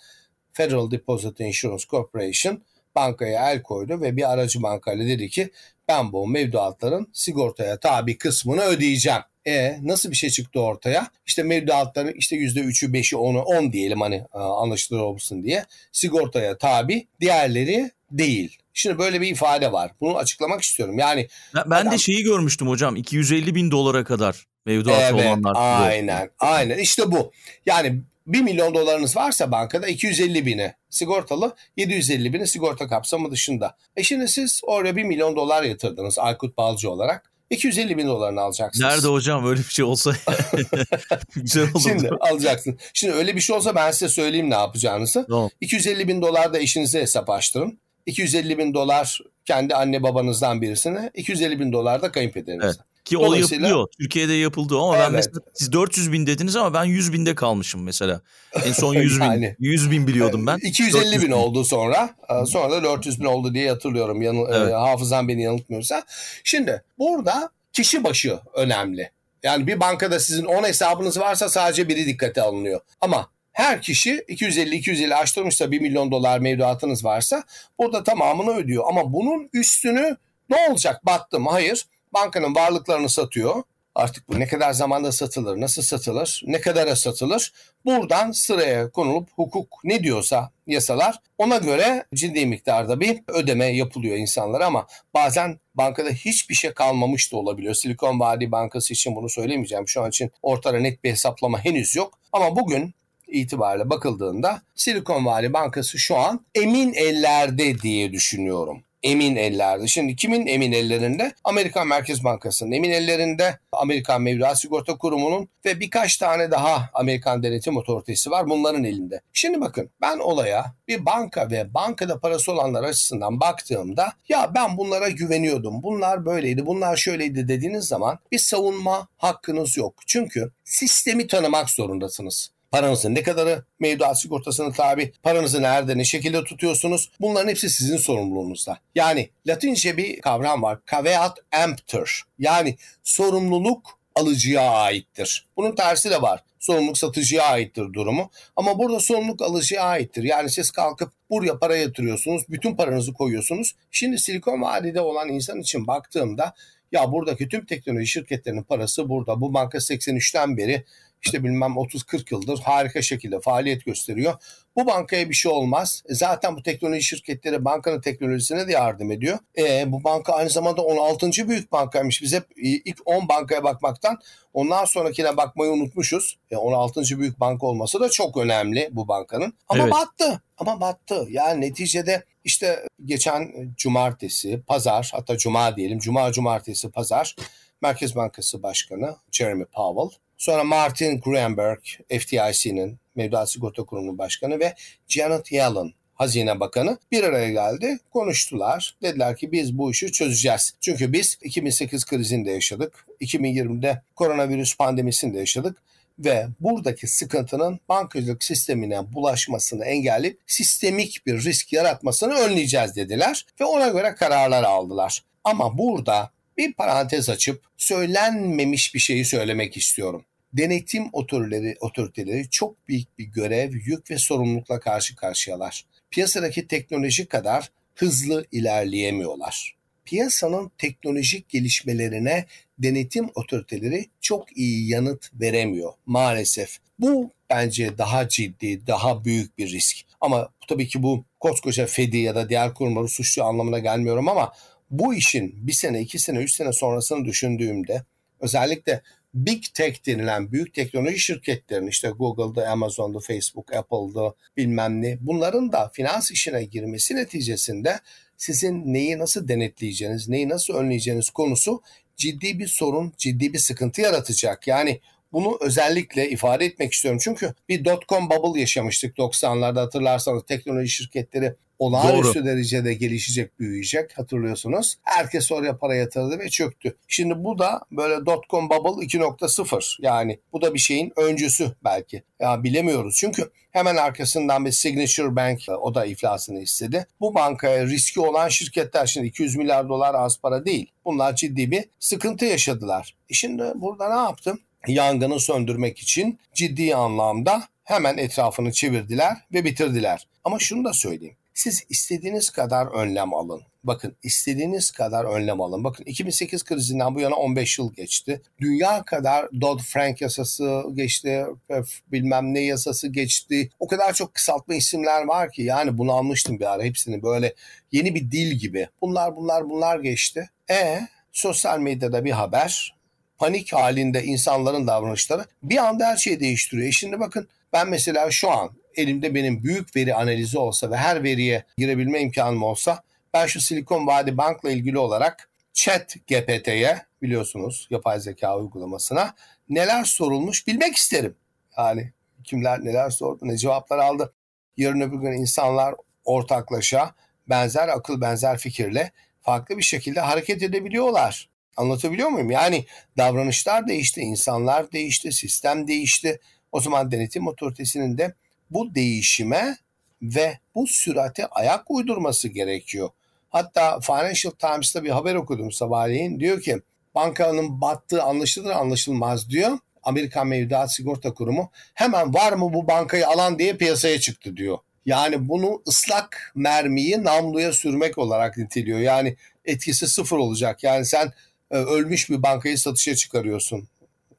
Federal Deposit Insurance Corporation bankaya el koydu ve bir aracı bankayla dedi ki ben bu mevduatların sigortaya tabi kısmını ödeyeceğim. E nasıl bir şey çıktı ortaya? İşte mevduatların işte %3'ü 5'i 10'u 10 diyelim hani anlaşılır olsun diye sigortaya tabi diğerleri değil. Şimdi böyle bir ifade var. Bunu açıklamak istiyorum. Yani ben, ben adam... de şeyi görmüştüm hocam 250 bin dolara kadar mevduatı evet, olanlar. Aynen aynen işte bu. Yani 1 milyon dolarınız varsa bankada 250 bini sigortalı 750 bini sigorta kapsamı dışında. E şimdi siz oraya 1 milyon dolar yatırdınız Aykut Balcı olarak. 250 bin dolarını alacaksınız. Nerede hocam öyle bir şey olsa *laughs* güzel olurdu. Şimdi alacaksın. Şimdi öyle bir şey olsa ben size söyleyeyim ne yapacağınızı. Tamam. 250 bin dolar da eşinize hesap açtırın. 250 bin dolar kendi anne babanızdan birisine, 250 bin dolar da kayınpederinize. Evet. Ki o yapılıyor. Türkiye'de yapıldı ama Evet. ben mesela siz 400 bin dediniz ama ben 100 binde kalmışım mesela. En son 100 bin, *laughs* Yani. 100 bin biliyordum ben. 250 400 bin oldu sonra. Ee, Sonra da 400 bin oldu diye hatırlıyorum. Yanı, Evet. e, hafızam beni yanıltmıyorsa. Şimdi burada kişi başı önemli. Yani bir bankada sizin 10 hesabınız varsa sadece biri dikkate alınıyor. Ama her kişi 250-250 açtırmışsa 1 milyon dolar mevduatınız varsa burada tamamını ödüyor. Ama bunun üstünü ne olacak battım? Hayır. Bankanın varlıklarını satıyor. Artık bu ne kadar zamanda satılır, nasıl satılır, ne kadara satılır? Buradan sıraya konulup hukuk ne diyorsa yasalar ona göre ciddi miktarda bir ödeme yapılıyor insanlara ama bazen bankada hiçbir şey kalmamış da olabiliyor. Silikon Vadi Bankası için bunu söylemeyeceğim. Şu an için ortada net bir hesaplama henüz yok. Ama bugün itibariyle bakıldığında Silikon Valley Bankası şu an emin ellerde diye düşünüyorum. Emin ellerde. Şimdi kimin emin ellerinde? Amerikan Merkez Bankası'nın emin ellerinde, Amerikan Mevduat Sigorta Kurumu'nun ve birkaç tane daha Amerikan Denetim Otoritesi var bunların elinde. Şimdi bakın ben olaya bir banka ve bankada parası olanlar açısından baktığımda ya ben bunlara güveniyordum. Bunlar böyleydi, bunlar şöyleydi dediğiniz zaman bir savunma hakkınız yok. Çünkü sistemi tanımak zorundasınız. Paranızın ne kadarı mevduat sigortasına tabi, paranızı nerede ne şekilde tutuyorsunuz bunların hepsi sizin sorumluluğunuzda. Yani Latince bir kavram var. Caveat emptor yani sorumluluk alıcıya aittir. Bunun tersi de var. Sorumluluk satıcıya aittir durumu. Ama burada sorumluluk alıcıya aittir. Yani siz kalkıp buraya para yatırıyorsunuz, bütün paranızı koyuyorsunuz. Şimdi Silikon Vadide olan insan için baktığımda ya buradaki tüm teknoloji şirketlerinin parası burada. Bu banka 83'ten beri işte bilmem 30-40 yıldır harika şekilde faaliyet gösteriyor. Bu bankaya bir şey olmaz. E Zaten bu teknoloji şirketleri bankanın teknolojisine de yardım ediyor. E, bu banka aynı zamanda 16. büyük bankaymış. Biz hep ilk 10 bankaya bakmaktan ondan sonrakine bakmayı unutmuşuz. E, 16. büyük banka olması da çok önemli bu bankanın. Ama Evet. battı. Ama battı. Yani neticede işte geçen cumartesi, pazar hatta cuma diyelim. Cuma, cumartesi, pazar Merkez Bankası Başkanı Jeremy Powell Sonra Martin Gruenberg, FDIC'nin Mevduat Sigorta Kurumu Başkanı ve Janet Yellen, Hazine Bakanı bir araya geldi, konuştular. Dediler ki biz bu işi çözeceğiz. Çünkü biz 2008 krizinde yaşadık, 2020'de koronavirüs pandemisinde yaşadık. ve buradaki sıkıntının bankacılık sistemine bulaşmasını engelleyip sistemik bir risk yaratmasını önleyeceğiz dediler ve ona göre kararlar aldılar. Ama burada bir parantez açıp söylenmemiş bir şeyi söylemek istiyorum. Denetim otoriteleri, otoriteleri çok büyük bir görev, yük ve sorumlulukla karşı karşıyalar. Piyasadaki teknoloji kadar hızlı ilerleyemiyorlar. Piyasanın teknolojik gelişmelerine denetim otoriteleri çok iyi yanıt veremiyor maalesef. Bu bence daha ciddi, daha büyük bir risk. Ama tabii ki bu koskoca Fed'i ya da diğer kurumları suçlu anlamına gelmiyorum ama bu işin bir sene, iki sene, üç sene sonrasını düşündüğümde özellikle Big Tech denilen büyük teknoloji şirketlerinin işte Google'da, Amazon'da, Facebook, Apple'da bilmem ne bunların da finans işine girmesi neticesinde sizin neyi nasıl denetleyeceğiniz, neyi nasıl önleyeceğiniz konusu ciddi bir sorun, ciddi bir sıkıntı yaratacak. Yani bunu özellikle ifade etmek istiyorum. Çünkü bir dot-com bubble yaşamıştık 90'larda hatırlarsanız teknoloji şirketleri olağanüstü derecede gelişecek, büyüyecek hatırlıyorsunuz. Herkes oraya para yatırdı ve çöktü. Şimdi bu da böyle dot-com bubble 2.0 yani bu da bir şeyin öncüsü belki. Ya bilemiyoruz çünkü hemen arkasından bir Signature Bank o da iflasını istedi. Bu bankaya riski olan şirketler şimdi 200 milyar dolar az para değil. Bunlar ciddi bir sıkıntı yaşadılar. E şimdi burada ne yaptım? Yangını söndürmek için ciddi anlamda hemen etrafını çevirdiler ve bitirdiler. Ama şunu da söyleyeyim. Siz istediğiniz kadar önlem alın. Bakın istediğiniz kadar önlem alın. Bakın 2008 krizinden bu yana 15 yıl geçti. Dünya kadar Dodd-Frank yasası geçti, bilmem ne yasası geçti. O kadar çok kısaltma isimler var ki yani bunu almıştım bir ara hepsini böyle yeni bir dil gibi. Bunlar bunlar bunlar geçti. E sosyal medyada bir haber, panik halinde insanların davranışları bir anda her şeyi değiştiriyor. E şimdi bakın ben mesela şu an elimde benim büyük veri analizi olsa ve her veriye girebilme imkanım olsa ben şu Silikon Vadi Bank'la ilgili olarak Chat GPT'ye biliyorsunuz yapay zeka uygulamasına neler sorulmuş bilmek isterim. Yani kimler neler sordu ne cevaplar aldı. Yarın öbür gün insanlar ortaklaşa benzer akıl benzer fikirle farklı bir şekilde hareket edebiliyorlar. Anlatabiliyor muyum? Yani davranışlar değişti, insanlar değişti, sistem değişti. O zaman denetim otoritesinin de bu değişime ve bu sürate ayak uydurması gerekiyor. Hatta Financial Times'ta bir haber okudum sabahleyin. Diyor ki bankanın battığı anlaşılır anlaşılmaz diyor. Amerikan Mevduat Sigorta Kurumu hemen var mı bu bankayı alan diye piyasaya çıktı diyor. Yani bunu ıslak mermiyi namluya sürmek olarak niteliyor. Yani etkisi sıfır olacak. Yani sen ölmüş bir bankayı satışa çıkarıyorsun.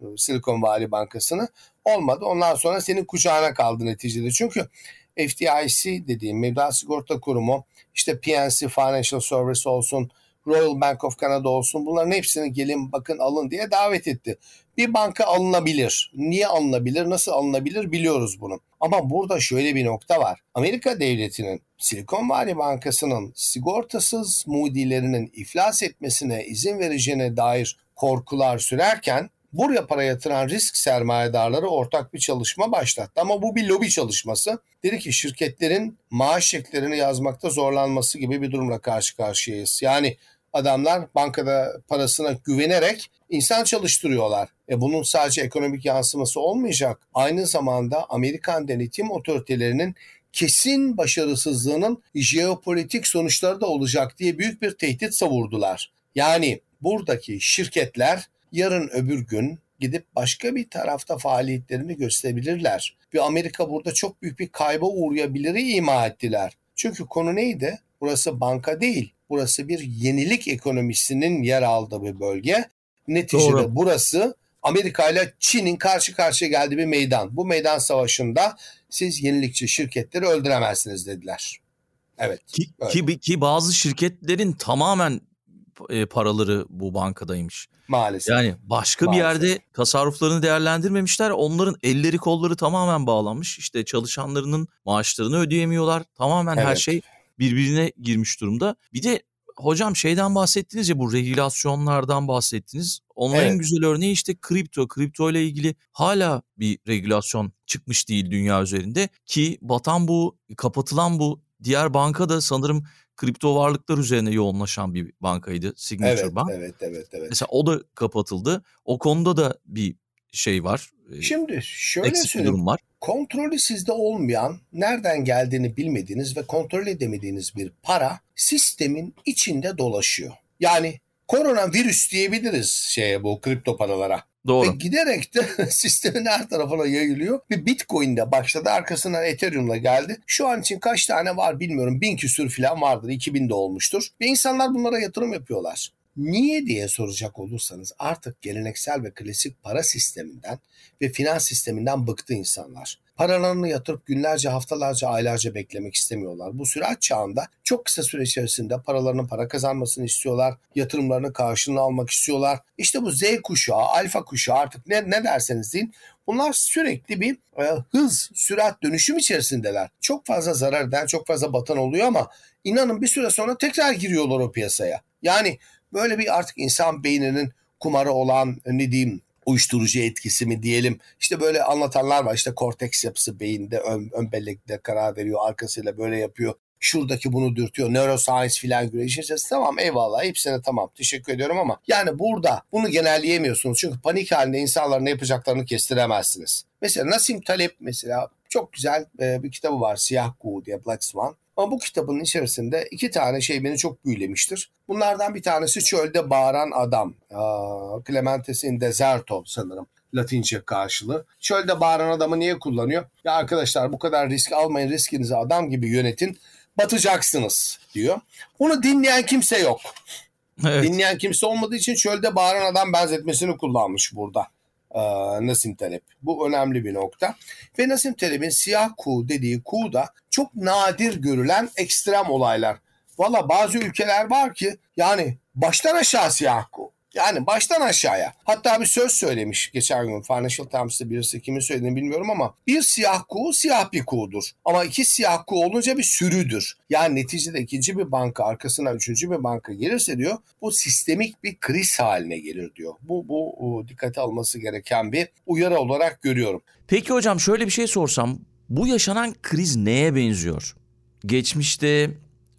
E, Silikon Valley Bankası'nı. Olmadı. Ondan sonra senin kucağına kaldı neticede. Çünkü FDIC dediğim Mevduat Sigorta Kurumu işte PNC Financial Service olsun, Royal Bank of Canada olsun bunların hepsini gelin bakın alın diye davet etti. Bir banka alınabilir. Niye alınabilir? Nasıl alınabilir? Biliyoruz bunu. Ama burada şöyle bir nokta var. Amerika devletinin Silikon Valley Bankası'nın sigortasız mudilerinin iflas etmesine izin vereceğine dair korkular sürerken buraya para yatıran risk sermayedarları ortak bir çalışma başlattı. Ama bu bir lobi çalışması. Dedi ki şirketlerin maaş çeklerini yazmakta zorlanması gibi bir durumla karşı karşıyayız. Yani adamlar bankada parasına güvenerek insan çalıştırıyorlar. E bunun sadece ekonomik yansıması olmayacak. Aynı zamanda Amerikan denetim otoritelerinin kesin başarısızlığının jeopolitik sonuçları da olacak diye büyük bir tehdit savurdular. Yani buradaki şirketler yarın öbür gün gidip başka bir tarafta faaliyetlerini gösterebilirler. Ve Amerika burada çok büyük bir kayba uğrayabilir ima ettiler. Çünkü konu neydi? Burası banka değil. Burası bir yenilik ekonomisinin yer aldığı bir bölge. Neticede Doğru. burası Amerika ile Çin'in karşı karşıya geldiği bir meydan. Bu meydan savaşında siz yenilikçi şirketleri öldüremezsiniz dediler. Evet. Ki, ki, ki bazı şirketlerin tamamen e, paraları bu bankadaymış. Maalesef. Yani başka Maalesef. bir yerde tasarruflarını değerlendirmemişler. Onların elleri kolları tamamen bağlanmış. İşte çalışanlarının maaşlarını ödeyemiyorlar. Tamamen evet. her şey birbirine girmiş durumda. Bir de hocam şeyden bahsettiniz ya bu regülasyonlardan bahsettiniz. Onun evet. en güzel örneği işte kripto. Kripto ile ilgili hala bir regülasyon çıkmış değil dünya üzerinde ki batan bu, kapatılan bu diğer banka da sanırım kripto varlıklar üzerine yoğunlaşan bir bankaydı Signature evet, Bank. Evet, evet, evet. Mesela o da kapatıldı. O konuda da bir şey var. e, Şimdi şöyle söyleyeyim. durum var. Kontrolü sizde olmayan, nereden geldiğini bilmediğiniz ve kontrol edemediğiniz bir para sistemin içinde dolaşıyor. Yani koronavirüs diyebiliriz şeye bu kripto paralara. Ve Doğru. giderek de *laughs* sistemin her tarafına yayılıyor. Bir Bitcoin'de başladı. Arkasından Ethereum'la geldi. Şu an için kaç tane var bilmiyorum. Bin küsür falan vardır. 2000 de olmuştur. Ve insanlar bunlara yatırım yapıyorlar. Niye diye soracak olursanız artık geleneksel ve klasik para sisteminden ve finans sisteminden bıktı insanlar. Paralarını yatırıp günlerce, haftalarca, aylarca beklemek istemiyorlar. Bu süreç çağında çok kısa süre içerisinde paralarının para kazanmasını istiyorlar. Yatırımlarını karşılığını almak istiyorlar. İşte bu Z kuşağı, alfa kuşağı artık ne, ne derseniz deyin. Bunlar sürekli bir e, hız, sürat, dönüşüm içerisindeler. Çok fazla zarar eden, çok fazla batan oluyor ama inanın bir süre sonra tekrar giriyorlar o piyasaya. Yani böyle bir artık insan beyninin kumarı olan ne diyeyim uyuşturucu etkisi mi diyelim. İşte böyle anlatanlar var. İşte korteks yapısı beyinde ön, ön bellekte karar veriyor. Arkasıyla böyle yapıyor. Şuradaki bunu dürtüyor. Neuroscience filan içerisinde tamam eyvallah hepsine tamam teşekkür ediyorum ama yani burada bunu genelleyemiyorsunuz. Çünkü panik halinde insanların ne yapacaklarını kestiremezsiniz. Mesela Nasim Talep mesela çok güzel bir kitabı var Siyah Kuğu diye Black Swan. Ama bu kitabın içerisinde iki tane şey beni çok büyülemiştir. Bunlardan bir tanesi çölde bağıran adam. Clementes in Deserto sanırım. Latince karşılığı. Çölde bağıran adamı niye kullanıyor? Ya arkadaşlar bu kadar risk almayın riskinizi adam gibi yönetin. Batacaksınız diyor. Bunu dinleyen kimse yok. Evet. Dinleyen kimse olmadığı için çölde bağıran adam benzetmesini kullanmış burada. Nasim Talep. Bu önemli bir nokta. Ve Nasim Talep'in siyah kuğu dediği kuğu da çok nadir görülen ekstrem olaylar. Valla bazı ülkeler var ki yani baştan aşağı siyah kuğu. Yani baştan aşağıya. Hatta bir söz söylemiş geçen gün Financial Times'ta birisi kimin söylediğini bilmiyorum ama bir siyah kuğu siyah bir kuğudur. Ama iki siyah kuğu olunca bir sürüdür. Yani neticede ikinci bir banka arkasına üçüncü bir banka gelirse diyor bu sistemik bir kriz haline gelir diyor. Bu, bu dikkate alması gereken bir uyarı olarak görüyorum. Peki hocam şöyle bir şey sorsam. Bu yaşanan kriz neye benziyor? Geçmişte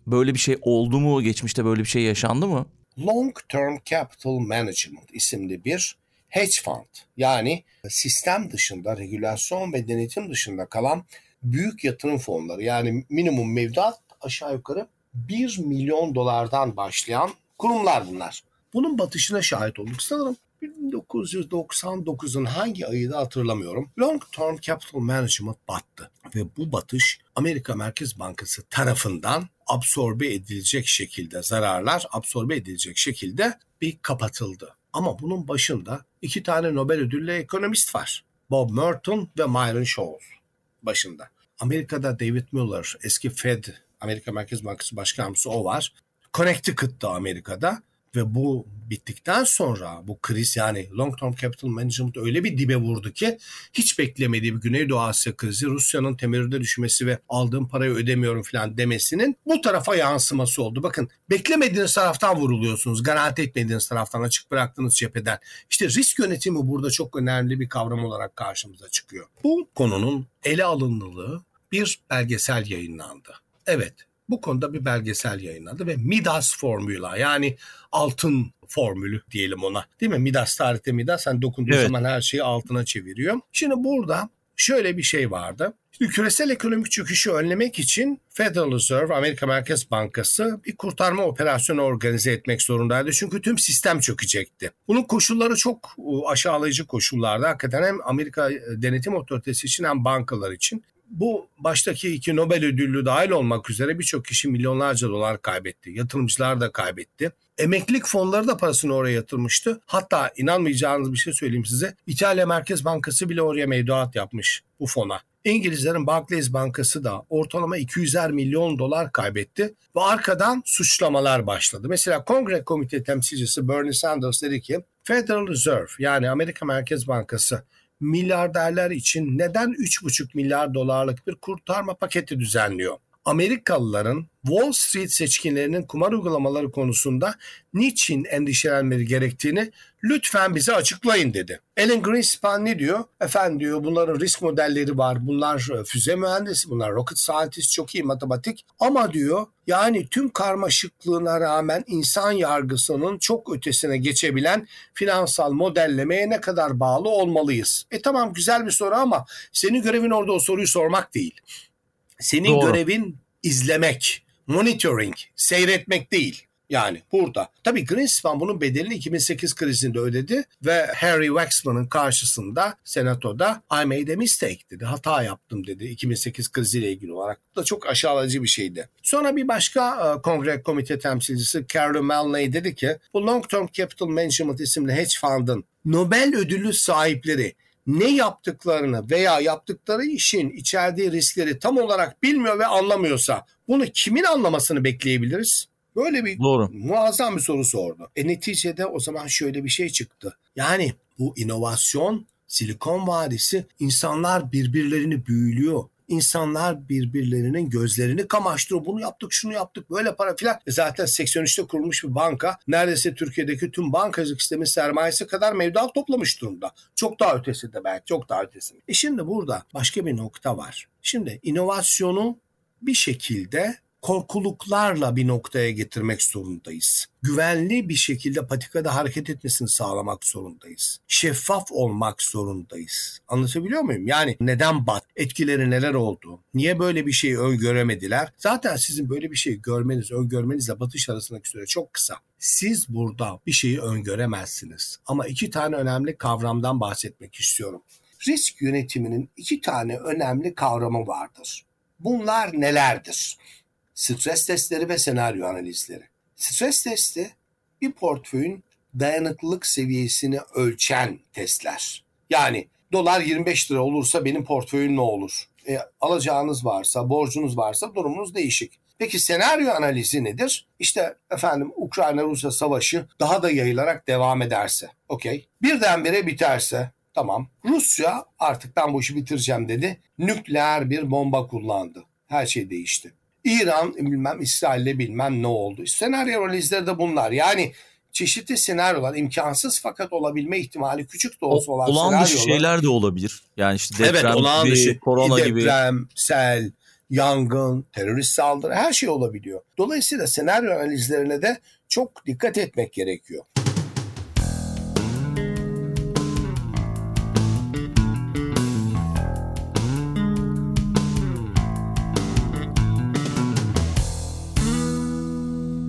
böyle bir şey oldu mu? Geçmişte böyle bir şey yaşandı mı? Long Term Capital Management isimli bir hedge fund yani sistem dışında regülasyon ve denetim dışında kalan büyük yatırım fonları yani minimum mevduat aşağı yukarı 1 milyon dolardan başlayan kurumlar bunlar. Bunun batışına şahit olduk sanırım. 1999'un hangi ayı hatırlamıyorum. Long Term Capital Management battı ve bu batış Amerika Merkez Bankası tarafından absorbe edilecek şekilde zararlar absorbe edilecek şekilde bir kapatıldı. Ama bunun başında iki tane Nobel ödüllü ekonomist var. Bob Merton ve Myron Scholes başında. Amerika'da David Mueller eski Fed Amerika Merkez Bankası Başkanımsı o var. Connecticut'ta Amerika'da ve bu bittikten sonra bu kriz yani long term capital management öyle bir dibe vurdu ki hiç beklemediği bir Güneydoğu Asya krizi Rusya'nın temerrüde düşmesi ve aldığım parayı ödemiyorum falan demesinin bu tarafa yansıması oldu. Bakın beklemediğiniz taraftan vuruluyorsunuz. Garanti etmediğiniz taraftan açık bıraktığınız cepheden. İşte risk yönetimi burada çok önemli bir kavram olarak karşımıza çıkıyor. Bu konunun ele alındığı bir belgesel yayınlandı. Evet bu konuda bir belgesel yayınlandı ve Midas formula yani altın formülü diyelim ona. Değil mi? Midas tarihte Midas hani dokunduğu Evet. zaman her şeyi altına çeviriyor. Şimdi burada şöyle bir şey vardı. Şimdi küresel ekonomik çöküşü önlemek için Federal Reserve, Amerika Merkez Bankası bir kurtarma operasyonu organize etmek zorundaydı. Çünkü tüm sistem çökecekti. Bunun koşulları çok e, aşağılayıcı koşullarda. Hakikaten hem Amerika e, Denetim Otoritesi için hem bankalar için. Bu baştaki iki Nobel ödüllü dahil olmak üzere birçok kişi milyonlarca dolar kaybetti. Yatırımcılar da kaybetti. Emeklilik fonları da parasını oraya yatırmıştı. Hatta inanmayacağınız bir şey söyleyeyim size. İtalya Merkez Bankası bile oraya mevduat yapmış bu fona. İngilizlerin Barclays Bankası da ortalama 200'er milyon dolar kaybetti ve arkadan suçlamalar başladı. Mesela Kongre Komite temsilcisi Bernie Sanders dedi ki Federal Reserve yani Amerika Merkez Bankası milyarderler için neden 3,5 milyar dolarlık bir kurtarma paketi düzenliyor? Amerikalıların Wall Street seçkinlerinin kumar uygulamaları konusunda niçin endişelenmeleri gerektiğini lütfen bize açıklayın dedi. Alan Greenspan ne diyor? Efendim diyor bunların risk modelleri var. Bunlar e, füze mühendisi, bunlar rocket scientist, çok iyi matematik. Ama diyor yani tüm karmaşıklığına rağmen insan yargısının çok ötesine geçebilen finansal modellemeye ne kadar bağlı olmalıyız? E tamam güzel bir soru ama senin görevin orada o soruyu sormak değil. Senin Doğru. görevin izlemek, monitoring, seyretmek değil. Yani burada. Tabii Greenspan bunun bedelini 2008 krizinde ödedi ve Harry Waxman'ın karşısında senatoda I made a mistake dedi. Hata yaptım dedi 2008 kriziyle ilgili olarak. Bu da çok aşağılayıcı bir şeydi. Sonra bir başka e, kongre komite temsilcisi Carol Malney dedi ki bu Long Term Capital Management isimli hedge fund'ın Nobel ödülü sahipleri ne yaptıklarını veya yaptıkları işin içerdiği riskleri tam olarak bilmiyor ve anlamıyorsa bunu kimin anlamasını bekleyebiliriz? Böyle bir Doğru. muazzam bir soru sordu. E neticede o zaman şöyle bir şey çıktı. Yani bu inovasyon, Silikon Vadisi insanlar birbirlerini büyülüyor. İnsanlar birbirlerinin gözlerini kamaştırıyor. Bunu yaptık, şunu yaptık, böyle para filan. E zaten 83'te kurulmuş bir banka neredeyse Türkiye'deki tüm bankacılık sistemin sermayesi kadar mevduat toplamış durumda. Çok daha ötesinde belki, çok daha ötesinde. E şimdi burada başka bir nokta var. Şimdi inovasyonu bir şekilde korkuluklarla bir noktaya getirmek zorundayız. Güvenli bir şekilde patikada hareket etmesini sağlamak zorundayız. Şeffaf olmak zorundayız. Anlatabiliyor muyum? Yani neden bat? Etkileri neler oldu? Niye böyle bir şeyi öngöremediler? Zaten sizin böyle bir şeyi görmeniz, öngörmenizle batış arasındaki süre çok kısa. Siz burada bir şeyi öngöremezsiniz. Ama iki tane önemli kavramdan bahsetmek istiyorum. Risk yönetiminin iki tane önemli kavramı vardır. Bunlar nelerdir? Stres testleri ve senaryo analizleri. Stres testi bir portföyün dayanıklılık seviyesini ölçen testler. Yani dolar 25 lira olursa benim portföyüm ne olur? E, alacağınız varsa, borcunuz varsa durumunuz değişik. Peki senaryo analizi nedir? İşte efendim Ukrayna-Rusya savaşı daha da yayılarak devam ederse. Okey. Birdenbire biterse tamam. Rusya artık ben bu işi bitireceğim dedi. Nükleer bir bomba kullandı. Her şey değişti. İran bilmem İsrail'le bilmem ne oldu. Senaryo analizleri de bunlar. Yani çeşitli senaryolar imkansız fakat olabilme ihtimali küçük de olsa olan Olağan dışı senaryolar. şeyler de olabilir. Yani işte deprem evet olağan gibi, dışı. korona gibi. Deprem, sel, yangın, terörist saldırı her şey olabiliyor. Dolayısıyla senaryo analizlerine de çok dikkat etmek gerekiyor.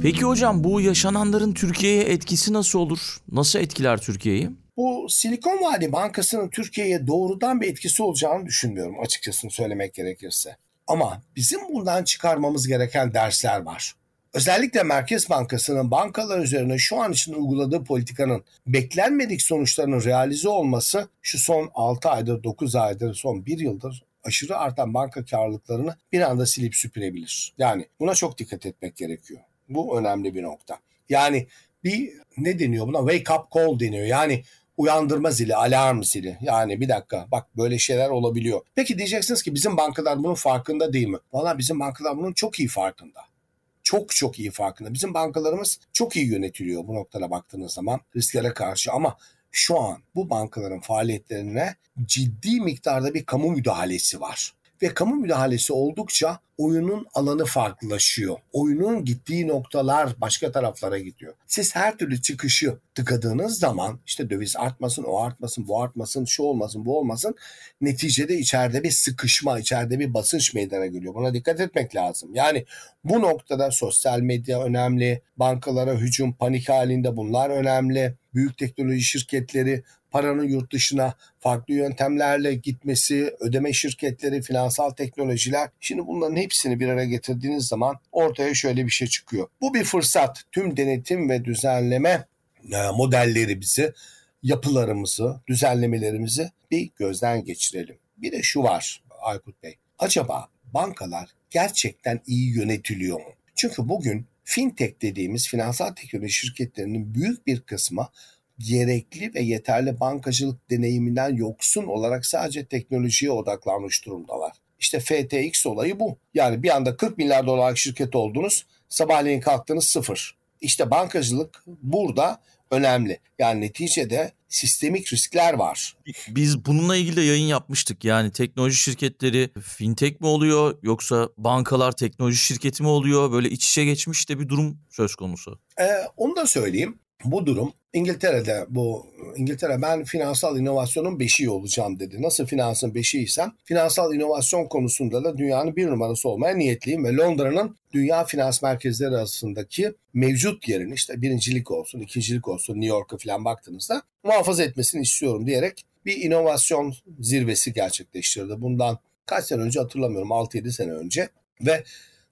Peki hocam bu yaşananların Türkiye'ye etkisi nasıl olur? Nasıl etkiler Türkiye'yi? Bu Silikon Vadi Bankası'nın Türkiye'ye doğrudan bir etkisi olacağını düşünmüyorum açıkçası söylemek gerekirse. Ama bizim bundan çıkarmamız gereken dersler var. Özellikle Merkez Bankası'nın bankalar üzerine şu an için uyguladığı politikanın beklenmedik sonuçlarının realize olması şu son 6 aydır, 9 aydır, son 1 yıldır aşırı artan banka karlılıklarını bir anda silip süpürebilir. Yani buna çok dikkat etmek gerekiyor. Bu önemli bir nokta. Yani bir ne deniyor buna? Wake up call deniyor. Yani uyandırma zili, alarm zili. Yani bir dakika bak böyle şeyler olabiliyor. Peki diyeceksiniz ki bizim bankalar bunun farkında değil mi? Valla bizim bankalar bunun çok iyi farkında. Çok çok iyi farkında. Bizim bankalarımız çok iyi yönetiliyor bu noktada baktığınız zaman risklere karşı ama şu an bu bankaların faaliyetlerine ciddi miktarda bir kamu müdahalesi var. Ve kamu müdahalesi oldukça oyunun alanı farklılaşıyor. Oyunun gittiği noktalar başka taraflara gidiyor. Siz her türlü çıkışı tıkadığınız zaman işte döviz artmasın, o artmasın, bu artmasın, şu olmasın, bu olmasın. Neticede içeride bir sıkışma, içeride bir basınç meydana geliyor. Buna dikkat etmek lazım. Yani bu noktada sosyal medya önemli, bankalara hücum, panik halinde bunlar önemli. Büyük teknoloji şirketleri paranın yurt dışına farklı yöntemlerle gitmesi, ödeme şirketleri, finansal teknolojiler. Şimdi bunların hepsini bir araya getirdiğiniz zaman ortaya şöyle bir şey çıkıyor. Bu bir fırsat. Tüm denetim ve düzenleme e, modellerimizi, yapılarımızı, düzenlemelerimizi bir gözden geçirelim. Bir de şu var Aykut Bey. Acaba bankalar gerçekten iyi yönetiliyor mu? Çünkü bugün fintech dediğimiz finansal teknoloji şirketlerinin büyük bir kısmı gerekli ve yeterli bankacılık deneyiminden yoksun olarak sadece teknolojiye odaklanmış durumdalar. İşte FTX olayı bu. Yani bir anda 40 milyar dolarlık şirket oldunuz. Sabahleyin kalktınız sıfır. İşte bankacılık burada önemli. Yani neticede sistemik riskler var. Biz bununla ilgili de yayın yapmıştık. Yani teknoloji şirketleri fintech mi oluyor yoksa bankalar teknoloji şirketi mi oluyor? Böyle iç içe geçmiş de bir durum söz konusu. Ee, onu da söyleyeyim. Bu durum İngiltere'de bu İngiltere ben finansal inovasyonun beşiği olacağım dedi. Nasıl finansın beşiğiysem finansal inovasyon konusunda da dünyanın bir numarası olmaya niyetliyim ve Londra'nın dünya finans merkezleri arasındaki mevcut yerini işte birincilik olsun, ikincilik olsun New York'a falan baktığınızda muhafaza etmesini istiyorum diyerek bir inovasyon zirvesi gerçekleştirdi. Bundan kaç sene önce hatırlamıyorum 6-7 sene önce ve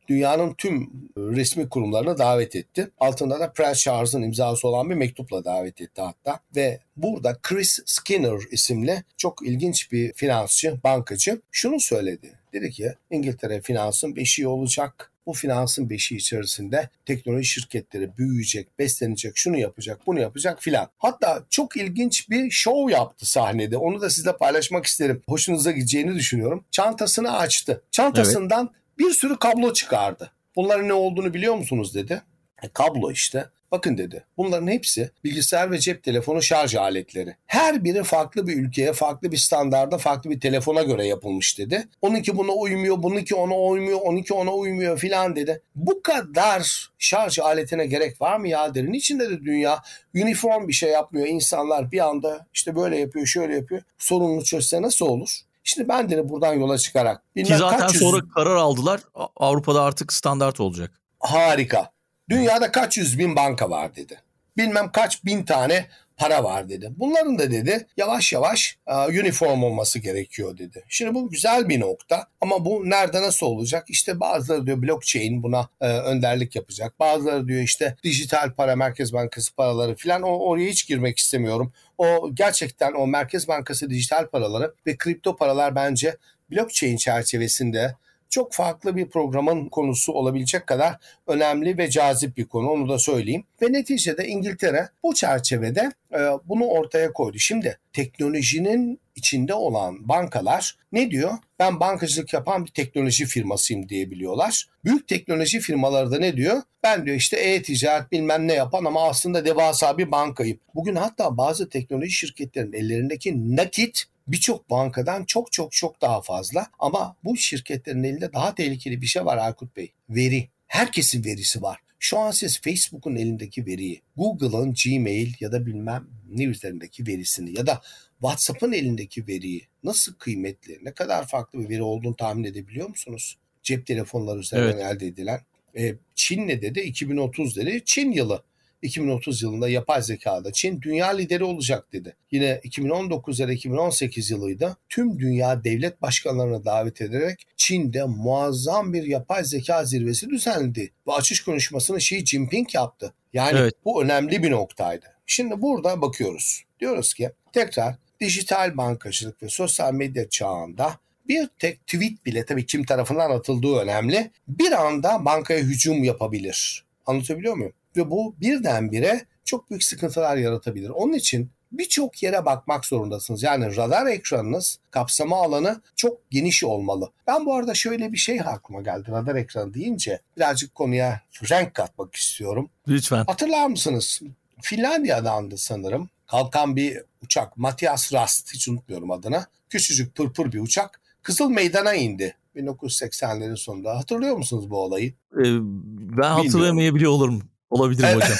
dünyanın tüm resmi kurumlarını davet etti. Altında da Prens Charles'ın imzası olan bir mektupla davet etti hatta. Ve burada Chris Skinner isimli çok ilginç bir finansçı, bankacı şunu söyledi. Dedi ki İngiltere finansın beşiği olacak. Bu finansın beşiği içerisinde teknoloji şirketleri büyüyecek, beslenecek, şunu yapacak, bunu yapacak filan. Hatta çok ilginç bir show yaptı sahnede. Onu da sizle paylaşmak isterim. Hoşunuza gideceğini düşünüyorum. Çantasını açtı. Çantasından bir sürü kablo çıkardı. Bunların ne olduğunu biliyor musunuz dedi. E, kablo işte. Bakın dedi. Bunların hepsi bilgisayar ve cep telefonu şarj aletleri. Her biri farklı bir ülkeye, farklı bir standarda, farklı bir telefona göre yapılmış dedi. Onunki buna uymuyor, bununki ona uymuyor, onunki ona uymuyor filan dedi. Bu kadar şarj aletine gerek var mı ya dedi. Niçin dedi dünya uniform bir şey yapmıyor. İnsanlar bir anda işte böyle yapıyor, şöyle yapıyor. Sorununu çözse nasıl olur? Şimdi ben de buradan yola çıkarak. Ki zaten sonra karar aldılar. Avrupa'da artık standart olacak. Harika. Dünyada kaç yüz bin banka var dedi. Bilmem kaç bin tane para var dedi. Bunların da dedi yavaş yavaş uh, uniform olması gerekiyor dedi. Şimdi bu güzel bir nokta ama bu nerede nasıl olacak? İşte bazıları diyor blockchain buna uh, önderlik yapacak. Bazıları diyor işte dijital para, Merkez Bankası paraları filan o oraya hiç girmek istemiyorum. O gerçekten o Merkez Bankası dijital paraları ve kripto paralar bence blockchain çerçevesinde çok farklı bir programın konusu olabilecek kadar önemli ve cazip bir konu onu da söyleyeyim. Ve neticede İngiltere bu çerçevede e, bunu ortaya koydu. Şimdi teknolojinin içinde olan bankalar ne diyor? Ben bankacılık yapan bir teknoloji firmasıyım diyebiliyorlar. Büyük teknoloji firmaları da ne diyor? Ben diyor işte e-ticaret bilmem ne yapan ama aslında devasa bir bankayım. Bugün hatta bazı teknoloji şirketlerinin ellerindeki nakit birçok bankadan çok çok çok daha fazla. Ama bu şirketlerin elinde daha tehlikeli bir şey var Aykut Bey. Veri. Herkesin verisi var. Şu an siz Facebook'un elindeki veriyi, Google'ın Gmail ya da bilmem ne üzerindeki verisini ya da WhatsApp'ın elindeki veriyi nasıl kıymetli, ne kadar farklı bir veri olduğunu tahmin edebiliyor musunuz? Cep telefonları üzerinden evet. elde edilen. E, Çin ne dedi? 2030 dedi. Çin yılı. 2030 yılında yapay zekada Çin dünya lideri olacak dedi. Yine 2019 ya da 2018 yılıydı. Tüm dünya devlet başkanlarına davet ederek Çin'de muazzam bir yapay zeka zirvesi düzenledi. Ve açış konuşmasını Xi Jinping yaptı. Yani evet. bu önemli bir noktaydı. Şimdi burada bakıyoruz. Diyoruz ki tekrar dijital bankacılık ve sosyal medya çağında bir tek tweet bile tabii kim tarafından atıldığı önemli. Bir anda bankaya hücum yapabilir. Anlatabiliyor muyum? Ve bu birdenbire çok büyük sıkıntılar yaratabilir. Onun için birçok yere bakmak zorundasınız. Yani radar ekranınız kapsama alanı çok geniş olmalı. Ben bu arada şöyle bir şey aklıma geldi radar ekranı deyince birazcık konuya renk katmak istiyorum. Lütfen. Hatırlar mısınız? Finlandiya'dandı sanırım. Kalkan bir uçak. Matias Rast hiç unutmuyorum adını. Küçücük pırpır bir uçak. Kızıl Meydan'a indi. 1980'lerin sonunda. Hatırlıyor musunuz bu olayı? Ee, ben hatırlayamayabiliyor olurum. Olabilir hocam.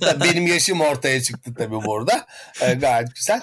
*laughs* Benim yaşım ortaya çıktı tabii burada. Ee, gayet güzel.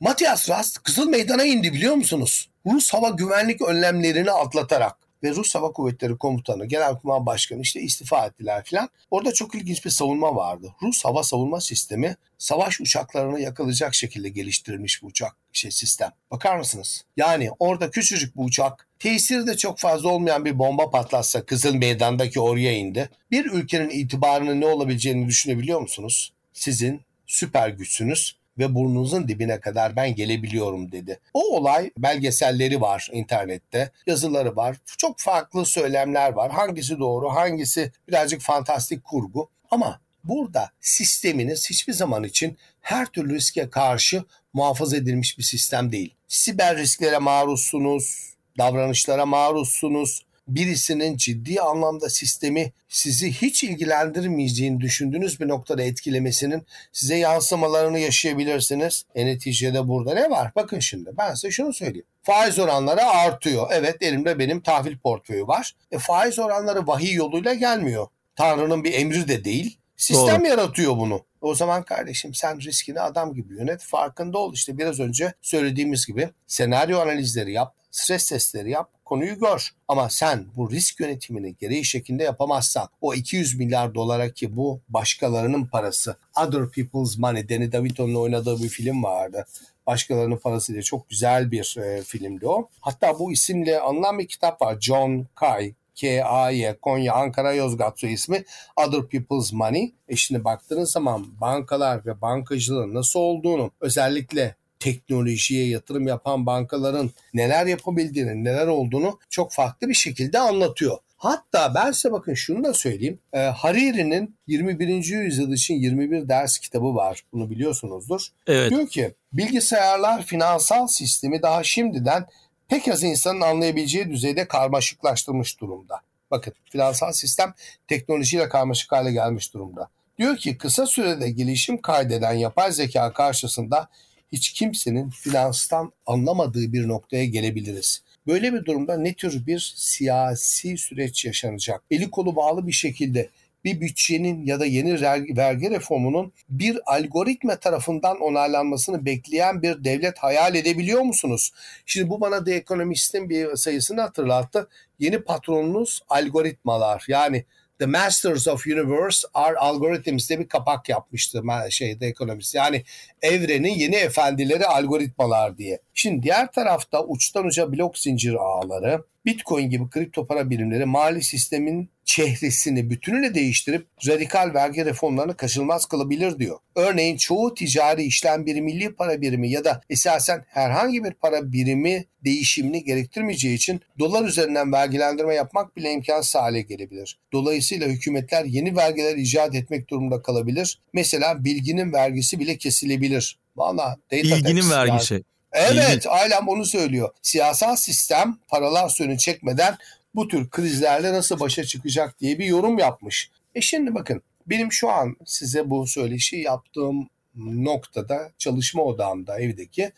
Matias Rast Kızıl Meydan'a indi biliyor musunuz? Rus hava güvenlik önlemlerini atlatarak ve Rus Hava Kuvvetleri Komutanı, Genelkurmay Başkanı işte istifa ettiler filan. Orada çok ilginç bir savunma vardı. Rus hava savunma sistemi savaş uçaklarını yakalayacak şekilde geliştirilmiş bir uçak şey sistem. Bakar mısınız? Yani orada küçücük bir uçak tesiri de çok fazla olmayan bir bomba patlatsa Kızıl Meydan'daki oraya indi. Bir ülkenin itibarının ne olabileceğini düşünebiliyor musunuz? Sizin süper güçsünüz ve burnunuzun dibine kadar ben gelebiliyorum dedi. O olay belgeselleri var internette, yazıları var. Çok farklı söylemler var. Hangisi doğru, hangisi birazcık fantastik kurgu. Ama burada sisteminiz hiçbir zaman için her türlü riske karşı muhafaza edilmiş bir sistem değil. Siber risklere maruzsunuz, davranışlara maruzsunuz. Birisinin ciddi anlamda sistemi sizi hiç ilgilendirmeyeceğini düşündüğünüz bir noktada etkilemesinin size yansımalarını yaşayabilirsiniz. E neticede burada ne var? Bakın şimdi ben size şunu söyleyeyim. Faiz oranları artıyor. Evet elimde benim tahvil portföyü var. E, faiz oranları vahiy yoluyla gelmiyor. Tanrı'nın bir emri de değil. Sistem Doğru. yaratıyor bunu. O zaman kardeşim sen riskini adam gibi yönet. Farkında ol. İşte biraz önce söylediğimiz gibi senaryo analizleri yap. Stres testleri yap. Konuyu gör. Ama sen bu risk yönetimini gereği şekilde yapamazsan o 200 milyar dolara ki bu başkalarının parası Other People's Money Danny DeVito'nun oynadığı bir film vardı. Başkalarının parası diye çok güzel bir e, filmdi o. Hatta bu isimle anılan bir kitap var. John Kay K.A.Y. Konya Ankara Yozgat soy ismi Other People's Money. E şimdi baktığınız zaman bankalar ve bankacılığın nasıl olduğunu özellikle teknolojiye yatırım yapan bankaların neler yapabildiğini, neler olduğunu çok farklı bir şekilde anlatıyor. Hatta ben size bakın şunu da söyleyeyim. E, Hariri'nin 21. yüzyıl için 21 ders kitabı var. Bunu biliyorsunuzdur. Evet. Diyor ki bilgisayarlar finansal sistemi daha şimdiden pek az insanın anlayabileceği düzeyde karmaşıklaştırmış durumda. Bakın finansal sistem teknolojiyle karmaşık hale gelmiş durumda. Diyor ki kısa sürede gelişim kaydeden yapay zeka karşısında hiç kimsenin finanstan anlamadığı bir noktaya gelebiliriz. Böyle bir durumda ne tür bir siyasi süreç yaşanacak? Eli kolu bağlı bir şekilde bir bütçenin ya da yeni vergi, reformunun bir algoritma tarafından onaylanmasını bekleyen bir devlet hayal edebiliyor musunuz? Şimdi bu bana The Economist'in bir sayısını hatırlattı. Yeni patronunuz algoritmalar. Yani The Masters of Universe are Algorithms diye bir kapak yapmıştı şeyde ekonomist. Yani evrenin yeni efendileri algoritmalar diye. Şimdi diğer tarafta uçtan uca blok zincir ağları, Bitcoin gibi kripto para birimleri mali sistemin çehresini bütünüyle değiştirip radikal vergi reformlarını kaçınılmaz kılabilir diyor. Örneğin çoğu ticari işlem bir milli para birimi ya da esasen herhangi bir para birimi değişimini gerektirmeyeceği için dolar üzerinden vergilendirme yapmak bile imkansız hale gelebilir. Dolayısıyla hükümetler yeni vergiler icat etmek durumunda kalabilir. Mesela bilginin vergisi bile kesilebilir. Valla data İlginin tax vergisi. yani- Evet, ailem onu söylüyor. Siyasal sistem paralar suyunu çekmeden bu tür krizlerle nasıl başa çıkacak diye bir yorum yapmış. E şimdi bakın benim şu an size bu söyleşi yaptığım noktada çalışma odamda evdeki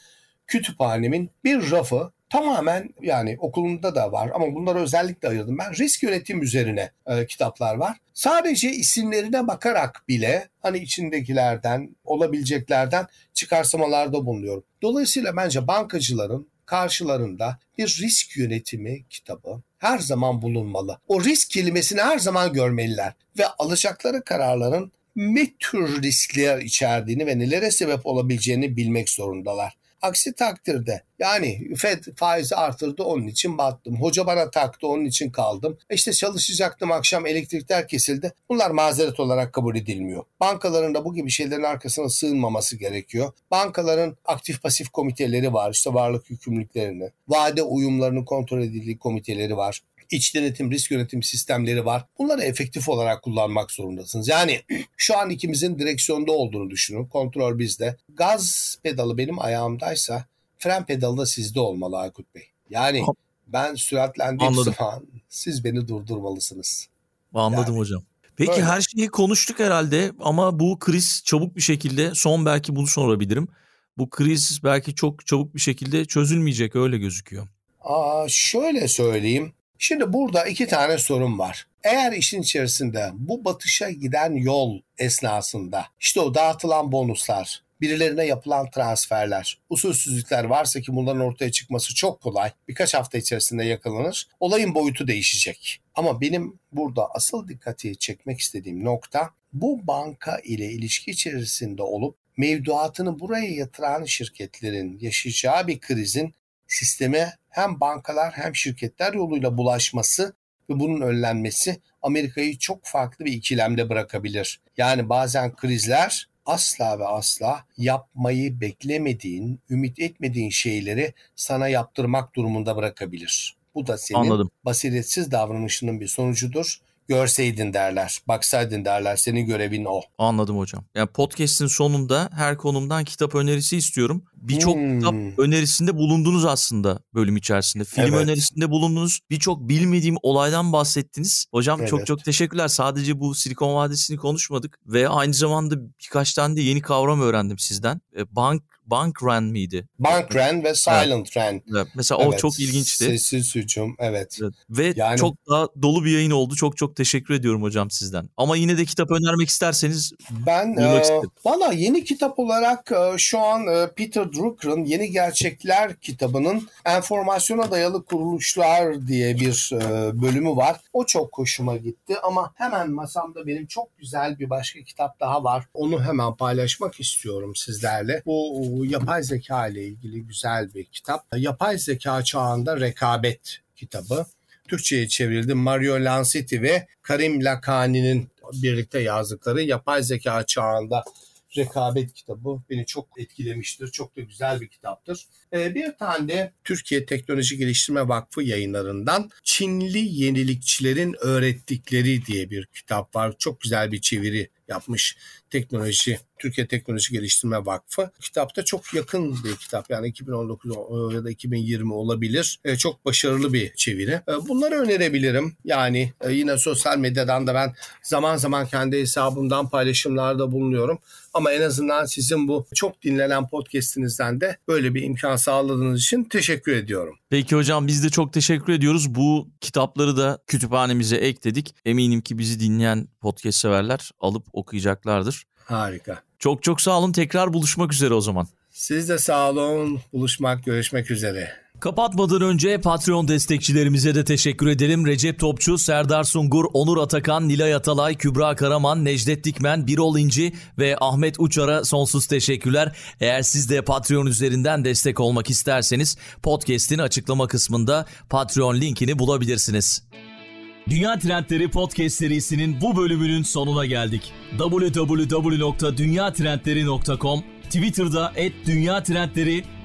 kütüphanemin bir rafı tamamen yani okulumda da var ama bunları özellikle ayırdım ben. Risk yönetim üzerine e, kitaplar var. Sadece isimlerine bakarak bile hani içindekilerden olabileceklerden çıkarsamalarda bulunuyorum. Dolayısıyla bence bankacıların karşılarında bir risk yönetimi kitabı her zaman bulunmalı. O risk kelimesini her zaman görmeliler ve alacakları kararların ne tür riskler içerdiğini ve nelere sebep olabileceğini bilmek zorundalar. Aksi takdirde yani Fed faizi artırdı onun için battım. Hoca bana taktı onun için kaldım. İşte çalışacaktım akşam elektrikler kesildi. Bunlar mazeret olarak kabul edilmiyor. Bankaların da bu gibi şeylerin arkasına sığınmaması gerekiyor. Bankaların aktif pasif komiteleri var. İşte varlık yükümlülüklerini, vade uyumlarının kontrol edildiği komiteleri var iç denetim, risk yönetim sistemleri var. Bunları efektif olarak kullanmak zorundasınız. Yani *clears throat* şu an ikimizin direksiyonda olduğunu düşünün. Kontrol bizde. Gaz pedalı benim ayağımdaysa fren pedalı da sizde olmalı Aykut Bey. Yani ben süratlendiğim Anladım. zaman siz beni durdurmalısınız. Anladım Yani. hocam. Peki Böyle. her şeyi konuştuk herhalde ama bu kriz çabuk bir şekilde son belki bunu sorabilirim. Bu kriz belki çok çabuk bir şekilde çözülmeyecek öyle gözüküyor. Aa, şöyle söyleyeyim. Şimdi burada iki tane sorun var. Eğer işin içerisinde bu batışa giden yol esnasında işte o dağıtılan bonuslar, birilerine yapılan transferler, usulsüzlükler varsa ki bunların ortaya çıkması çok kolay. Birkaç hafta içerisinde yakalanır. Olayın boyutu değişecek. Ama benim burada asıl dikkati çekmek istediğim nokta bu banka ile ilişki içerisinde olup mevduatını buraya yatıran şirketlerin yaşayacağı bir krizin sisteme hem bankalar hem şirketler yoluyla bulaşması ve bunun önlenmesi Amerika'yı çok farklı bir ikilemde bırakabilir. Yani bazen krizler asla ve asla yapmayı beklemediğin, ümit etmediğin şeyleri sana yaptırmak durumunda bırakabilir. Bu da senin Anladım. basiretsiz davranışının bir sonucudur. Görseydin derler, baksaydın derler. Senin görevin o. Anladım hocam. Yani podcast'in sonunda her konumdan kitap önerisi istiyorum. birçok Hmm. kitap önerisinde bulundunuz aslında bölüm içerisinde. Film Evet. önerisinde bulundunuz. Birçok bilmediğim olaydan bahsettiniz. Hocam çok Evet. çok teşekkürler. Sadece bu Silikon Vadisi'ni konuşmadık ve aynı zamanda birkaç tane de yeni kavram öğrendim sizden. E, Bank bank run miydi? Bank Ren ve Silent Ren. Evet, Mesela o Evet, çok ilginçti. Sessiz hücum evet. Evet. Ve Yani- çok daha dolu bir yayın oldu. Çok çok teşekkür ediyorum hocam sizden. Ama yine de kitap önermek isterseniz Ben e, valla yeni kitap olarak e, şu an e, Peter Drucker'ın Yeni Gerçekler kitabının enformasyona dayalı kuruluşlar diye bir e, bölümü var. O çok hoşuma gitti ama hemen masamda benim çok güzel bir başka kitap daha var. Onu hemen paylaşmak istiyorum sizlerle. Bu e, yapay zeka ile ilgili güzel bir kitap. Yapay zeka çağında rekabet kitabı. Türkçe'ye çevrildi. Mario Lancetti ve Karim Lakani'nin birlikte yazdıkları Yapay Zeka Çağında Rekabet kitabı beni çok etkilemiştir. Çok da güzel bir kitaptır. Ee, bir tane Türkiye Teknoloji Geliştirme Vakfı yayınlarından Çinli Yenilikçilerin Öğrettikleri diye bir kitap var. Çok güzel bir çeviri yapmış teknoloji Türkiye Teknoloji Geliştirme Vakfı. Kitapta çok yakın bir kitap yani 2019 ya da 2020 olabilir. E, çok başarılı bir çeviri. E, bunları önerebilirim. Yani e, yine sosyal medyadan da ben zaman zaman kendi hesabımdan paylaşımlarda bulunuyorum. Ama en azından sizin bu çok dinlenen podcastinizden de böyle bir imkan sağladığınız için teşekkür ediyorum. Peki hocam biz de çok teşekkür ediyoruz. Bu kitapları da kütüphanemize ekledik. Eminim ki bizi dinleyen podcast severler alıp okuyacaklardır. Harika. Çok çok sağ olun. Tekrar buluşmak üzere o zaman. Siz de sağ olun. Buluşmak, görüşmek üzere. Kapatmadan önce Patreon destekçilerimize de teşekkür edelim. Recep Topçu, Serdar Sungur, Onur Atakan, Nilay Atalay, Kübra Karaman, Necdet Dikmen, Birol İnci ve Ahmet Uçar'a sonsuz teşekkürler. Eğer siz de Patreon üzerinden destek olmak isterseniz podcast'in açıklama kısmında Patreon linkini bulabilirsiniz. Dünya Trendleri Podcast serisinin bu bölümünün sonuna geldik. www.dünyatrendleri.com Twitter'da @dünyatrendleri,